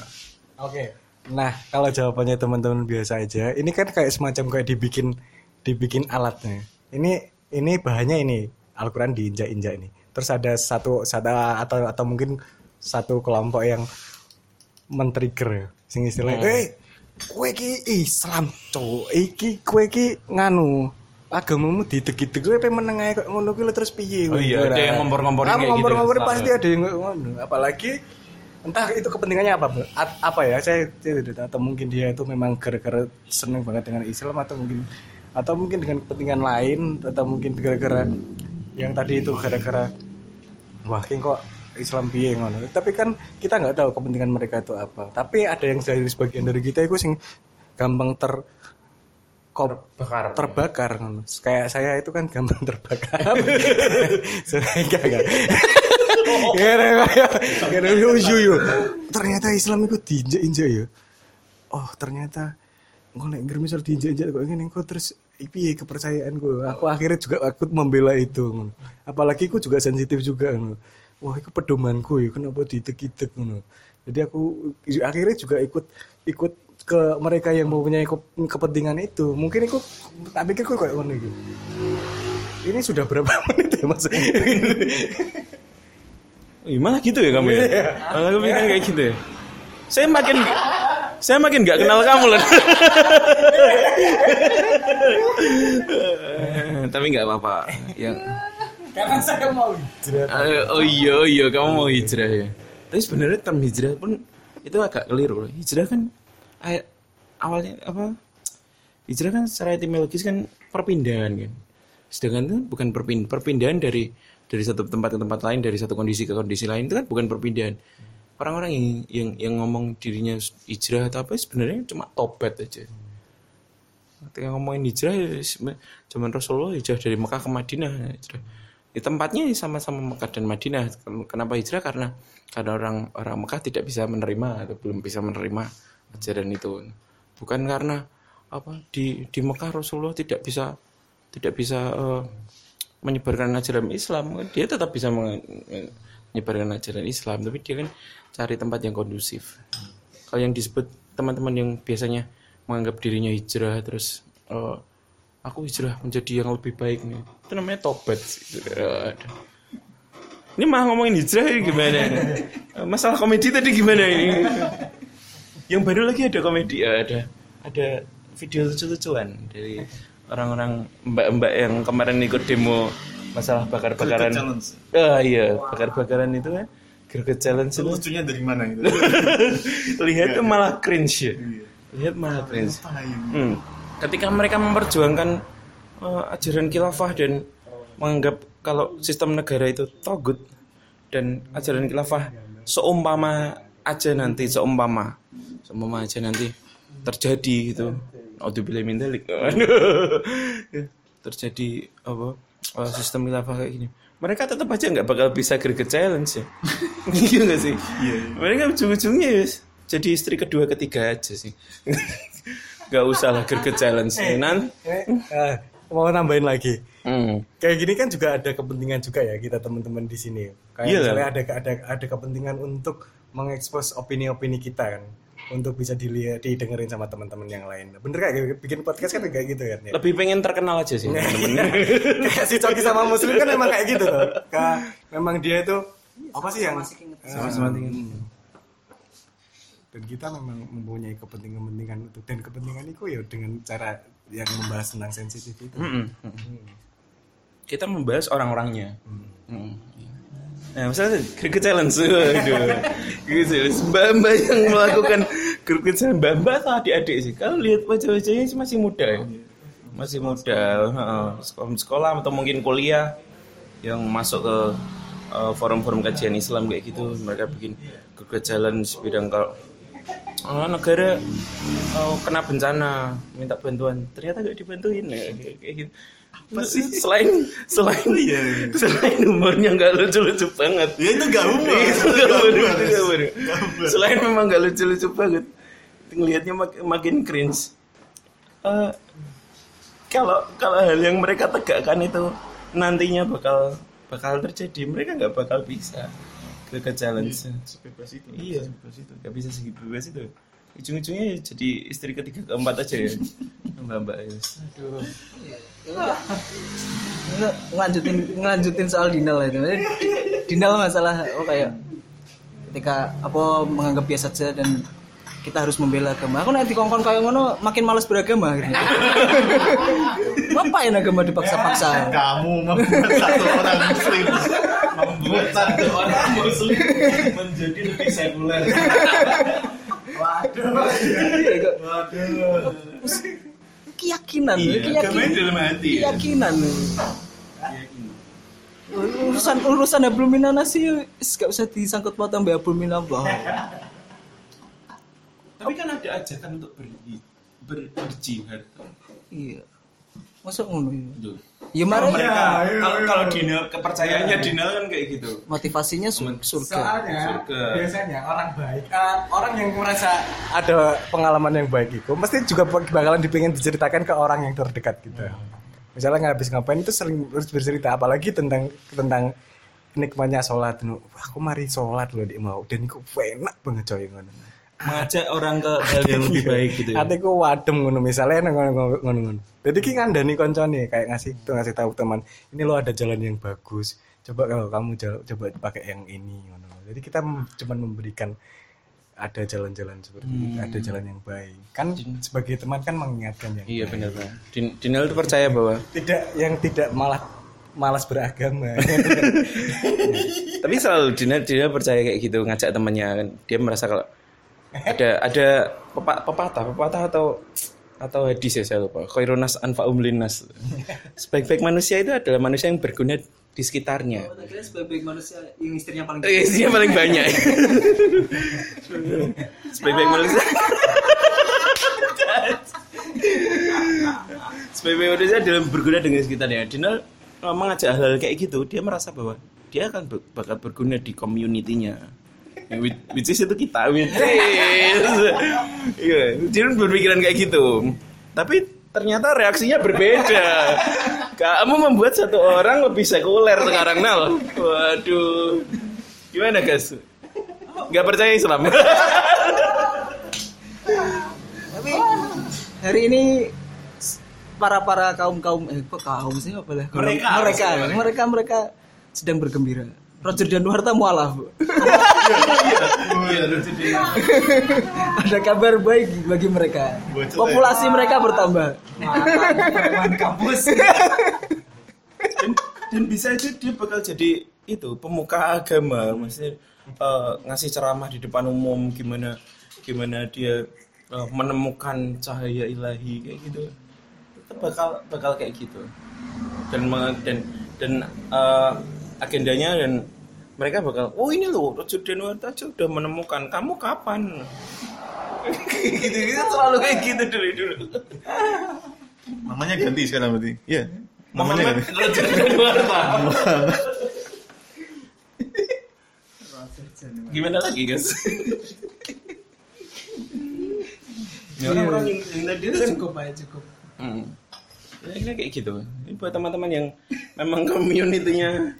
Oke. Nah, kalau jawabannya teman-teman biasa aja, ini kan kayak semacam kayak dibikin dibikin alatnya. Ini ini bahannya ini Al-Qur'an diinjak-injak ini. Terus ada satu satu atau atau mungkin satu kelompok yang men-trigger ya. Sing istilahnya, "Eh, kowe iki Islam, cowok. Iki kowe iki nganu agamamu dideg-deg kowe meneng ae kok ngono kuwi terus piye Oh iya, ada yang ngompor-ngomporin Ah, kayak gitu. ngompor-ngomporin Selalu. pasti ada yang ngono apalagi entah itu kepentingannya apa apa ya saya saya tidak tahu atau mungkin dia itu memang gara-gara seneng banget dengan Islam atau mungkin atau mungkin dengan kepentingan lain atau mungkin gara-gara yang tadi itu gara-gara wah ini kok Islam piye ngono tapi kan kita nggak tahu kepentingan mereka itu apa tapi ada yang dari sebagian dari kita itu sing gampang ter kop Bakar. terbakar ngono. kayak saya itu kan gampang terbakar saya enggak Kira kira yo yo yo. Ternyata Islam itu diinjak-injak ya. Oh, ternyata ngger misal diinjak-injak kok ngene kok terus piye kepercayaanku. Aku akhirnya juga aku membela itu. Apalagi aku juga sensitif juga. Wah, itu pedomanku ya kenapa ditek-itek. Jadi aku akhirnya juga ikut ikut ke mereka yang mempunyai ke- kepentingan itu. Mungkin aku tak pikir kok kayak gitu. Ini sudah berapa menit ya Mas? Malah gitu ya kamu ya? Malah aku pikir kayak gitu ya? Saya makin saya makin nggak kenal kamu loh. Tapi nggak apa-apa. Yang Karena saya mau hijrah. Eh, oh iya oh iya kamu mau hijrah ya. Tapi sebenarnya term hijrah pun itu agak keliru. Hijrah kan awalnya apa? Hijrah kan secara etimologis kan perpindahan kan. Sedangkan itu bukan perpindahan, perpindahan dari dari satu tempat ke tempat lain, dari satu kondisi ke kondisi lain itu kan bukan perpindahan. Orang-orang yang yang yang ngomong dirinya hijrah apa sebenarnya cuma tobat aja. Ketika ngomongin hijrah zaman Rasulullah hijrah dari Mekah ke Madinah hijrah. Di tempatnya sama-sama Mekah dan Madinah. Kenapa hijrah? Karena karena orang orang Mekah tidak bisa menerima atau belum bisa menerima ajaran itu. Bukan karena apa di di Mekah Rasulullah tidak bisa tidak bisa eh, menyebarkan ajaran Islam. Dia tetap bisa menyebarkan ajaran Islam, tapi dia kan cari tempat yang kondusif. Kalau yang disebut teman-teman yang biasanya menganggap dirinya hijrah terus eh, aku hijrah menjadi yang lebih baik nih. Itu namanya tobat. Eh. Ini mah ngomongin hijrah ini gimana? Eh, Masalah komedi tadi gimana ini? Yang baru lagi ada komedi, ya, ada ada video lucu-lucuan dari orang-orang mbak-mbak yang kemarin ikut demo masalah bakar-bakaran. Ah iya, bakar-bakaran itu kan. Greget challenge itu. Lucunya dari mana gitu? Lihat tuh malah cringe ya. Lihat malah cringe. Hmm. Ketika mereka memperjuangkan eh, ajaran khilafah dan menganggap kalau sistem negara itu togut dan ajaran khilafah seumpama aja nanti seumpama seumpama aja nanti terjadi itu min dzalik. terjadi apa eh, sistem khilafah kayak gini mereka tetap aja nggak bakal bisa greget challenge ya iya nggak sih mereka ujung-ujungnya ya jadi istri kedua ketiga aja sih nggak usah lah greget challenge nan Eh, eh, mau nambahin lagi. hmm. Kayak gini kan juga ada kepentingan juga ya kita teman-teman di sini. Kayak Iya. misalnya ada ada ada kepentingan untuk mengekspos opini-opini kita kan untuk bisa dilihat didengerin sama teman-teman yang lain. Bener kayak bikin podcast kan kayak gitu kan ya. Lebih pengen terkenal aja sih temen-temen. kayak si Coki sama Muslim kan memang kayak gitu tuh. Ka- memang dia itu apa sih yang Sama-sama Hmm. tinggi. dan kita memang mempunyai kepentingan-kepentingan itu dan kepentingan itu ya dengan cara yang membahas tentang sensitif itu. Mm-mm. Kita membahas orang-orangnya. Mm. Nah, misalnya Cricket Challenge, waduh, Cricket Challenge, mbak-mbak yang melakukan Cricket Challenge, mbak-mbak atau adik-adik sih? Kalau lihat wajah-wajahnya sih masih muda ya, masih muda, sekolah, sekolah atau mungkin kuliah yang masuk ke eh, forum-forum kajian Islam kayak gitu, mereka bikin Cricket Challenge bidang kalau Oh, negara oh, kena bencana minta bantuan. Ternyata gak dibantuin ya kayak kayak gitu selain selain selain humornya nggak lucu lucu banget. Ya itu gak humor. itu nggak humor, itu nggak humor. selain memang nggak lucu lucu banget ngelihatnya mak- makin cringe. Eh, kalau kalau hal yang mereka tegakkan itu nantinya bakal bakal terjadi. Mereka nggak bakal bisa ke ke challenge Sebebas itu. Iya, gak bisa sebebas itu. Ujung-ujungnya jadi istri ketiga keempat aja ya. Mbak Mbak ya. Aduh. Nge- ngelanjutin ngelanjutin soal Dinal itu. Dinal masalah oh kayak ketika apa menganggap biasa saja dan kita harus membela agama. Aku nanti kongkon kayak ngono makin malas beragama akhirnya. Ngapain agama dipaksa-paksa? Kamu membuat satu orang muslim membuat satu Orang muslim menjadi lebih sekuler. Iya, kok. Keyakinan, Iya, keyakinan, dalam hati. ya. keyakinan. Urusan urusan Abdul Minana sih gak usah disangkut pautkan sama Abdul Minallah. Tapi kan ada ajakan untuk ber, ber, berjihad. Iya. Masuk ngono ya? Tuh. Ya Kalau mereka kalau kalau Dinal kepercayaannya Dinal kan kayak gitu. motivasinya sur- surga. Soalnya Surga. biasanya orang baik, eh, orang yang merasa ada pengalaman yang baik itu, mesti juga bakalan dipingin diceritakan ke orang yang terdekat kita. Misalnya nggak habis ngapain itu sering harus bercerita, apalagi tentang tentang nikmatnya sholat. Nu, Wah, aku mari sholat loh di mau dan itu enak banget coy ngono. Mengajak orang ke hal yang lebih baik gitu ya. Hatiku wadem ngono misalnya ngono ngono ngono. Jadi ki ngandani koncone kayak ngasih tuh ngasih tahu teman, ini lo ada jalan yang bagus. Coba kalau kamu coba pakai yang ini ngono. Jadi kita cuman memberikan ada jalan-jalan seperti itu, ada jalan yang baik. Kan sebagai teman kan mengingatkan yang Iya benar Pak. Din- Dinal itu percaya bahwa Tidak yang tidak malah malas beragama. tapi selalu Dina Dina percaya kayak gitu ngajak temannya kan dia merasa kalau ada ada pepa- pepatah pepatah atau atau hadis ya saya lupa. Khairunas anfa'um linnas sebaik-baik manusia itu adalah manusia yang berguna di sekitarnya. Sebaik manusia yang istrinya paling Eh, isinya paling banyak. Sebaik-baik manusia. Sebaik-baik manusia dalam berguna dengan sekitarnya. Dina eh, mengajak hal-hal kayak gitu dia merasa bahwa dia akan bakal berguna di community-nya which, which is itu kita which is iya dia berpikiran kayak gitu. Tapi ternyata reaksinya berbeda. Kamu membuat satu orang lebih sekuler sekarang Nal. Waduh. Gimana guys? Nggak percaya Islam. Tapi hari ini para para kaum kaum eh kok kaum sih? Apa lah? Mereka. Mereka. mereka mereka sedang bergembira. Roger Danuarta mualaf. Bu. Ada kabar baik bagi mereka. Populasi mereka bertambah. kampus dan, dan bisa aja dia bakal jadi itu pemuka agama maksudnya eh, ngasih ceramah di depan umum gimana gimana dia eh, menemukan cahaya ilahi kayak gitu itu bakal bakal kayak gitu dan dan dan eh, agendanya dan mereka bakal oh ini loh Roger Danuarta aja udah menemukan kamu kapan gitu gitu selalu kayak gitu dulu dulu Namanya ganti sekarang berarti. Iya. Namanya Muhammad ganti. Roger Danuarta Gimana lagi guys? Ya, orang-orang yang, yang kan Cukup aja cukup. Hmm. Ya, kayak gitu. Ini buat teman-teman yang memang community-nya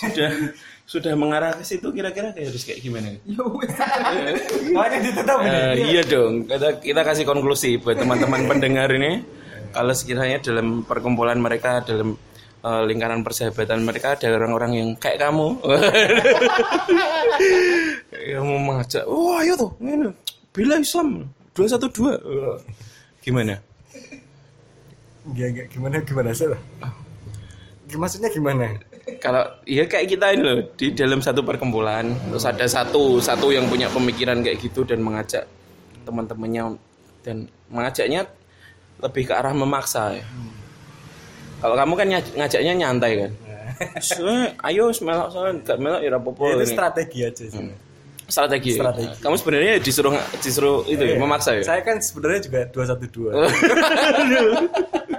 sudah sudah mengarah ke situ kira-kira kayak harus kayak gimana? Makanya. Eh, iya dong, kita, kita kasih konklusi buat teman-teman pendengar ini. Kalau sekiranya dalam perkumpulan mereka, dalam eh, lingkaran persahabatan mereka ada orang-orang yang kayak kamu, yang mau mengajak, wah ayo tuh, ini bila Islam dua satu dua, gimana? Enggak, enggak. Gimana, gimana sih? Maksudnya gimana? Kalau ya kayak kita ini loh di dalam satu perkumpulan, terus ada satu satu yang punya pemikiran kayak gitu dan mengajak teman-temannya dan mengajaknya lebih ke arah memaksa ya. Kalau kamu kan ngajaknya nyantai kan. Soalnya, ayo melok soalnya gak melok ya Ya, itu ini. strategi aja sih. strategi. Strategi. Kamu sebenarnya disuruh disuruh itu ya, memaksa ya. Saya kan sebenarnya juga 212.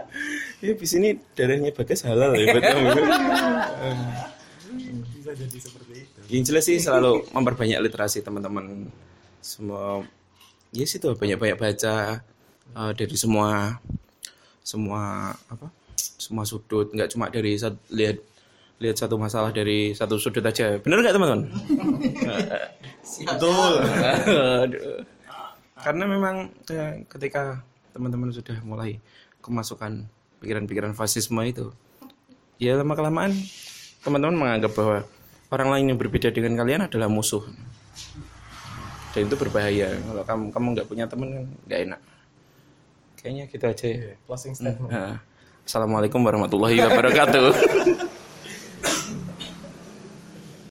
Ya di sini darahnya bagas halal ya buat kamu. Bisa jadi seperti itu. Yang jelas sih selalu memperbanyak literasi teman-teman semua. Ya sih tuh banyak-banyak baca eh, dari semua semua apa? Semua sudut, nggak cuma dari lihat lihat satu masalah dari satu sudut aja. Bener nggak teman-teman? Betul. Aduh. Karena memang ketika teman-teman sudah mulai kemasukan pikiran-pikiran fasisme itu, ya lama kelamaan teman-teman menganggap bahwa orang lain yang berbeda dengan kalian adalah musuh. Dan itu berbahaya. Kalau kamu kamu nggak punya teman kan nggak enak. Kayaknya gitu aja. ya. Closing statement. Nah, Assalamualaikum warahmatullahi wabarakatuh.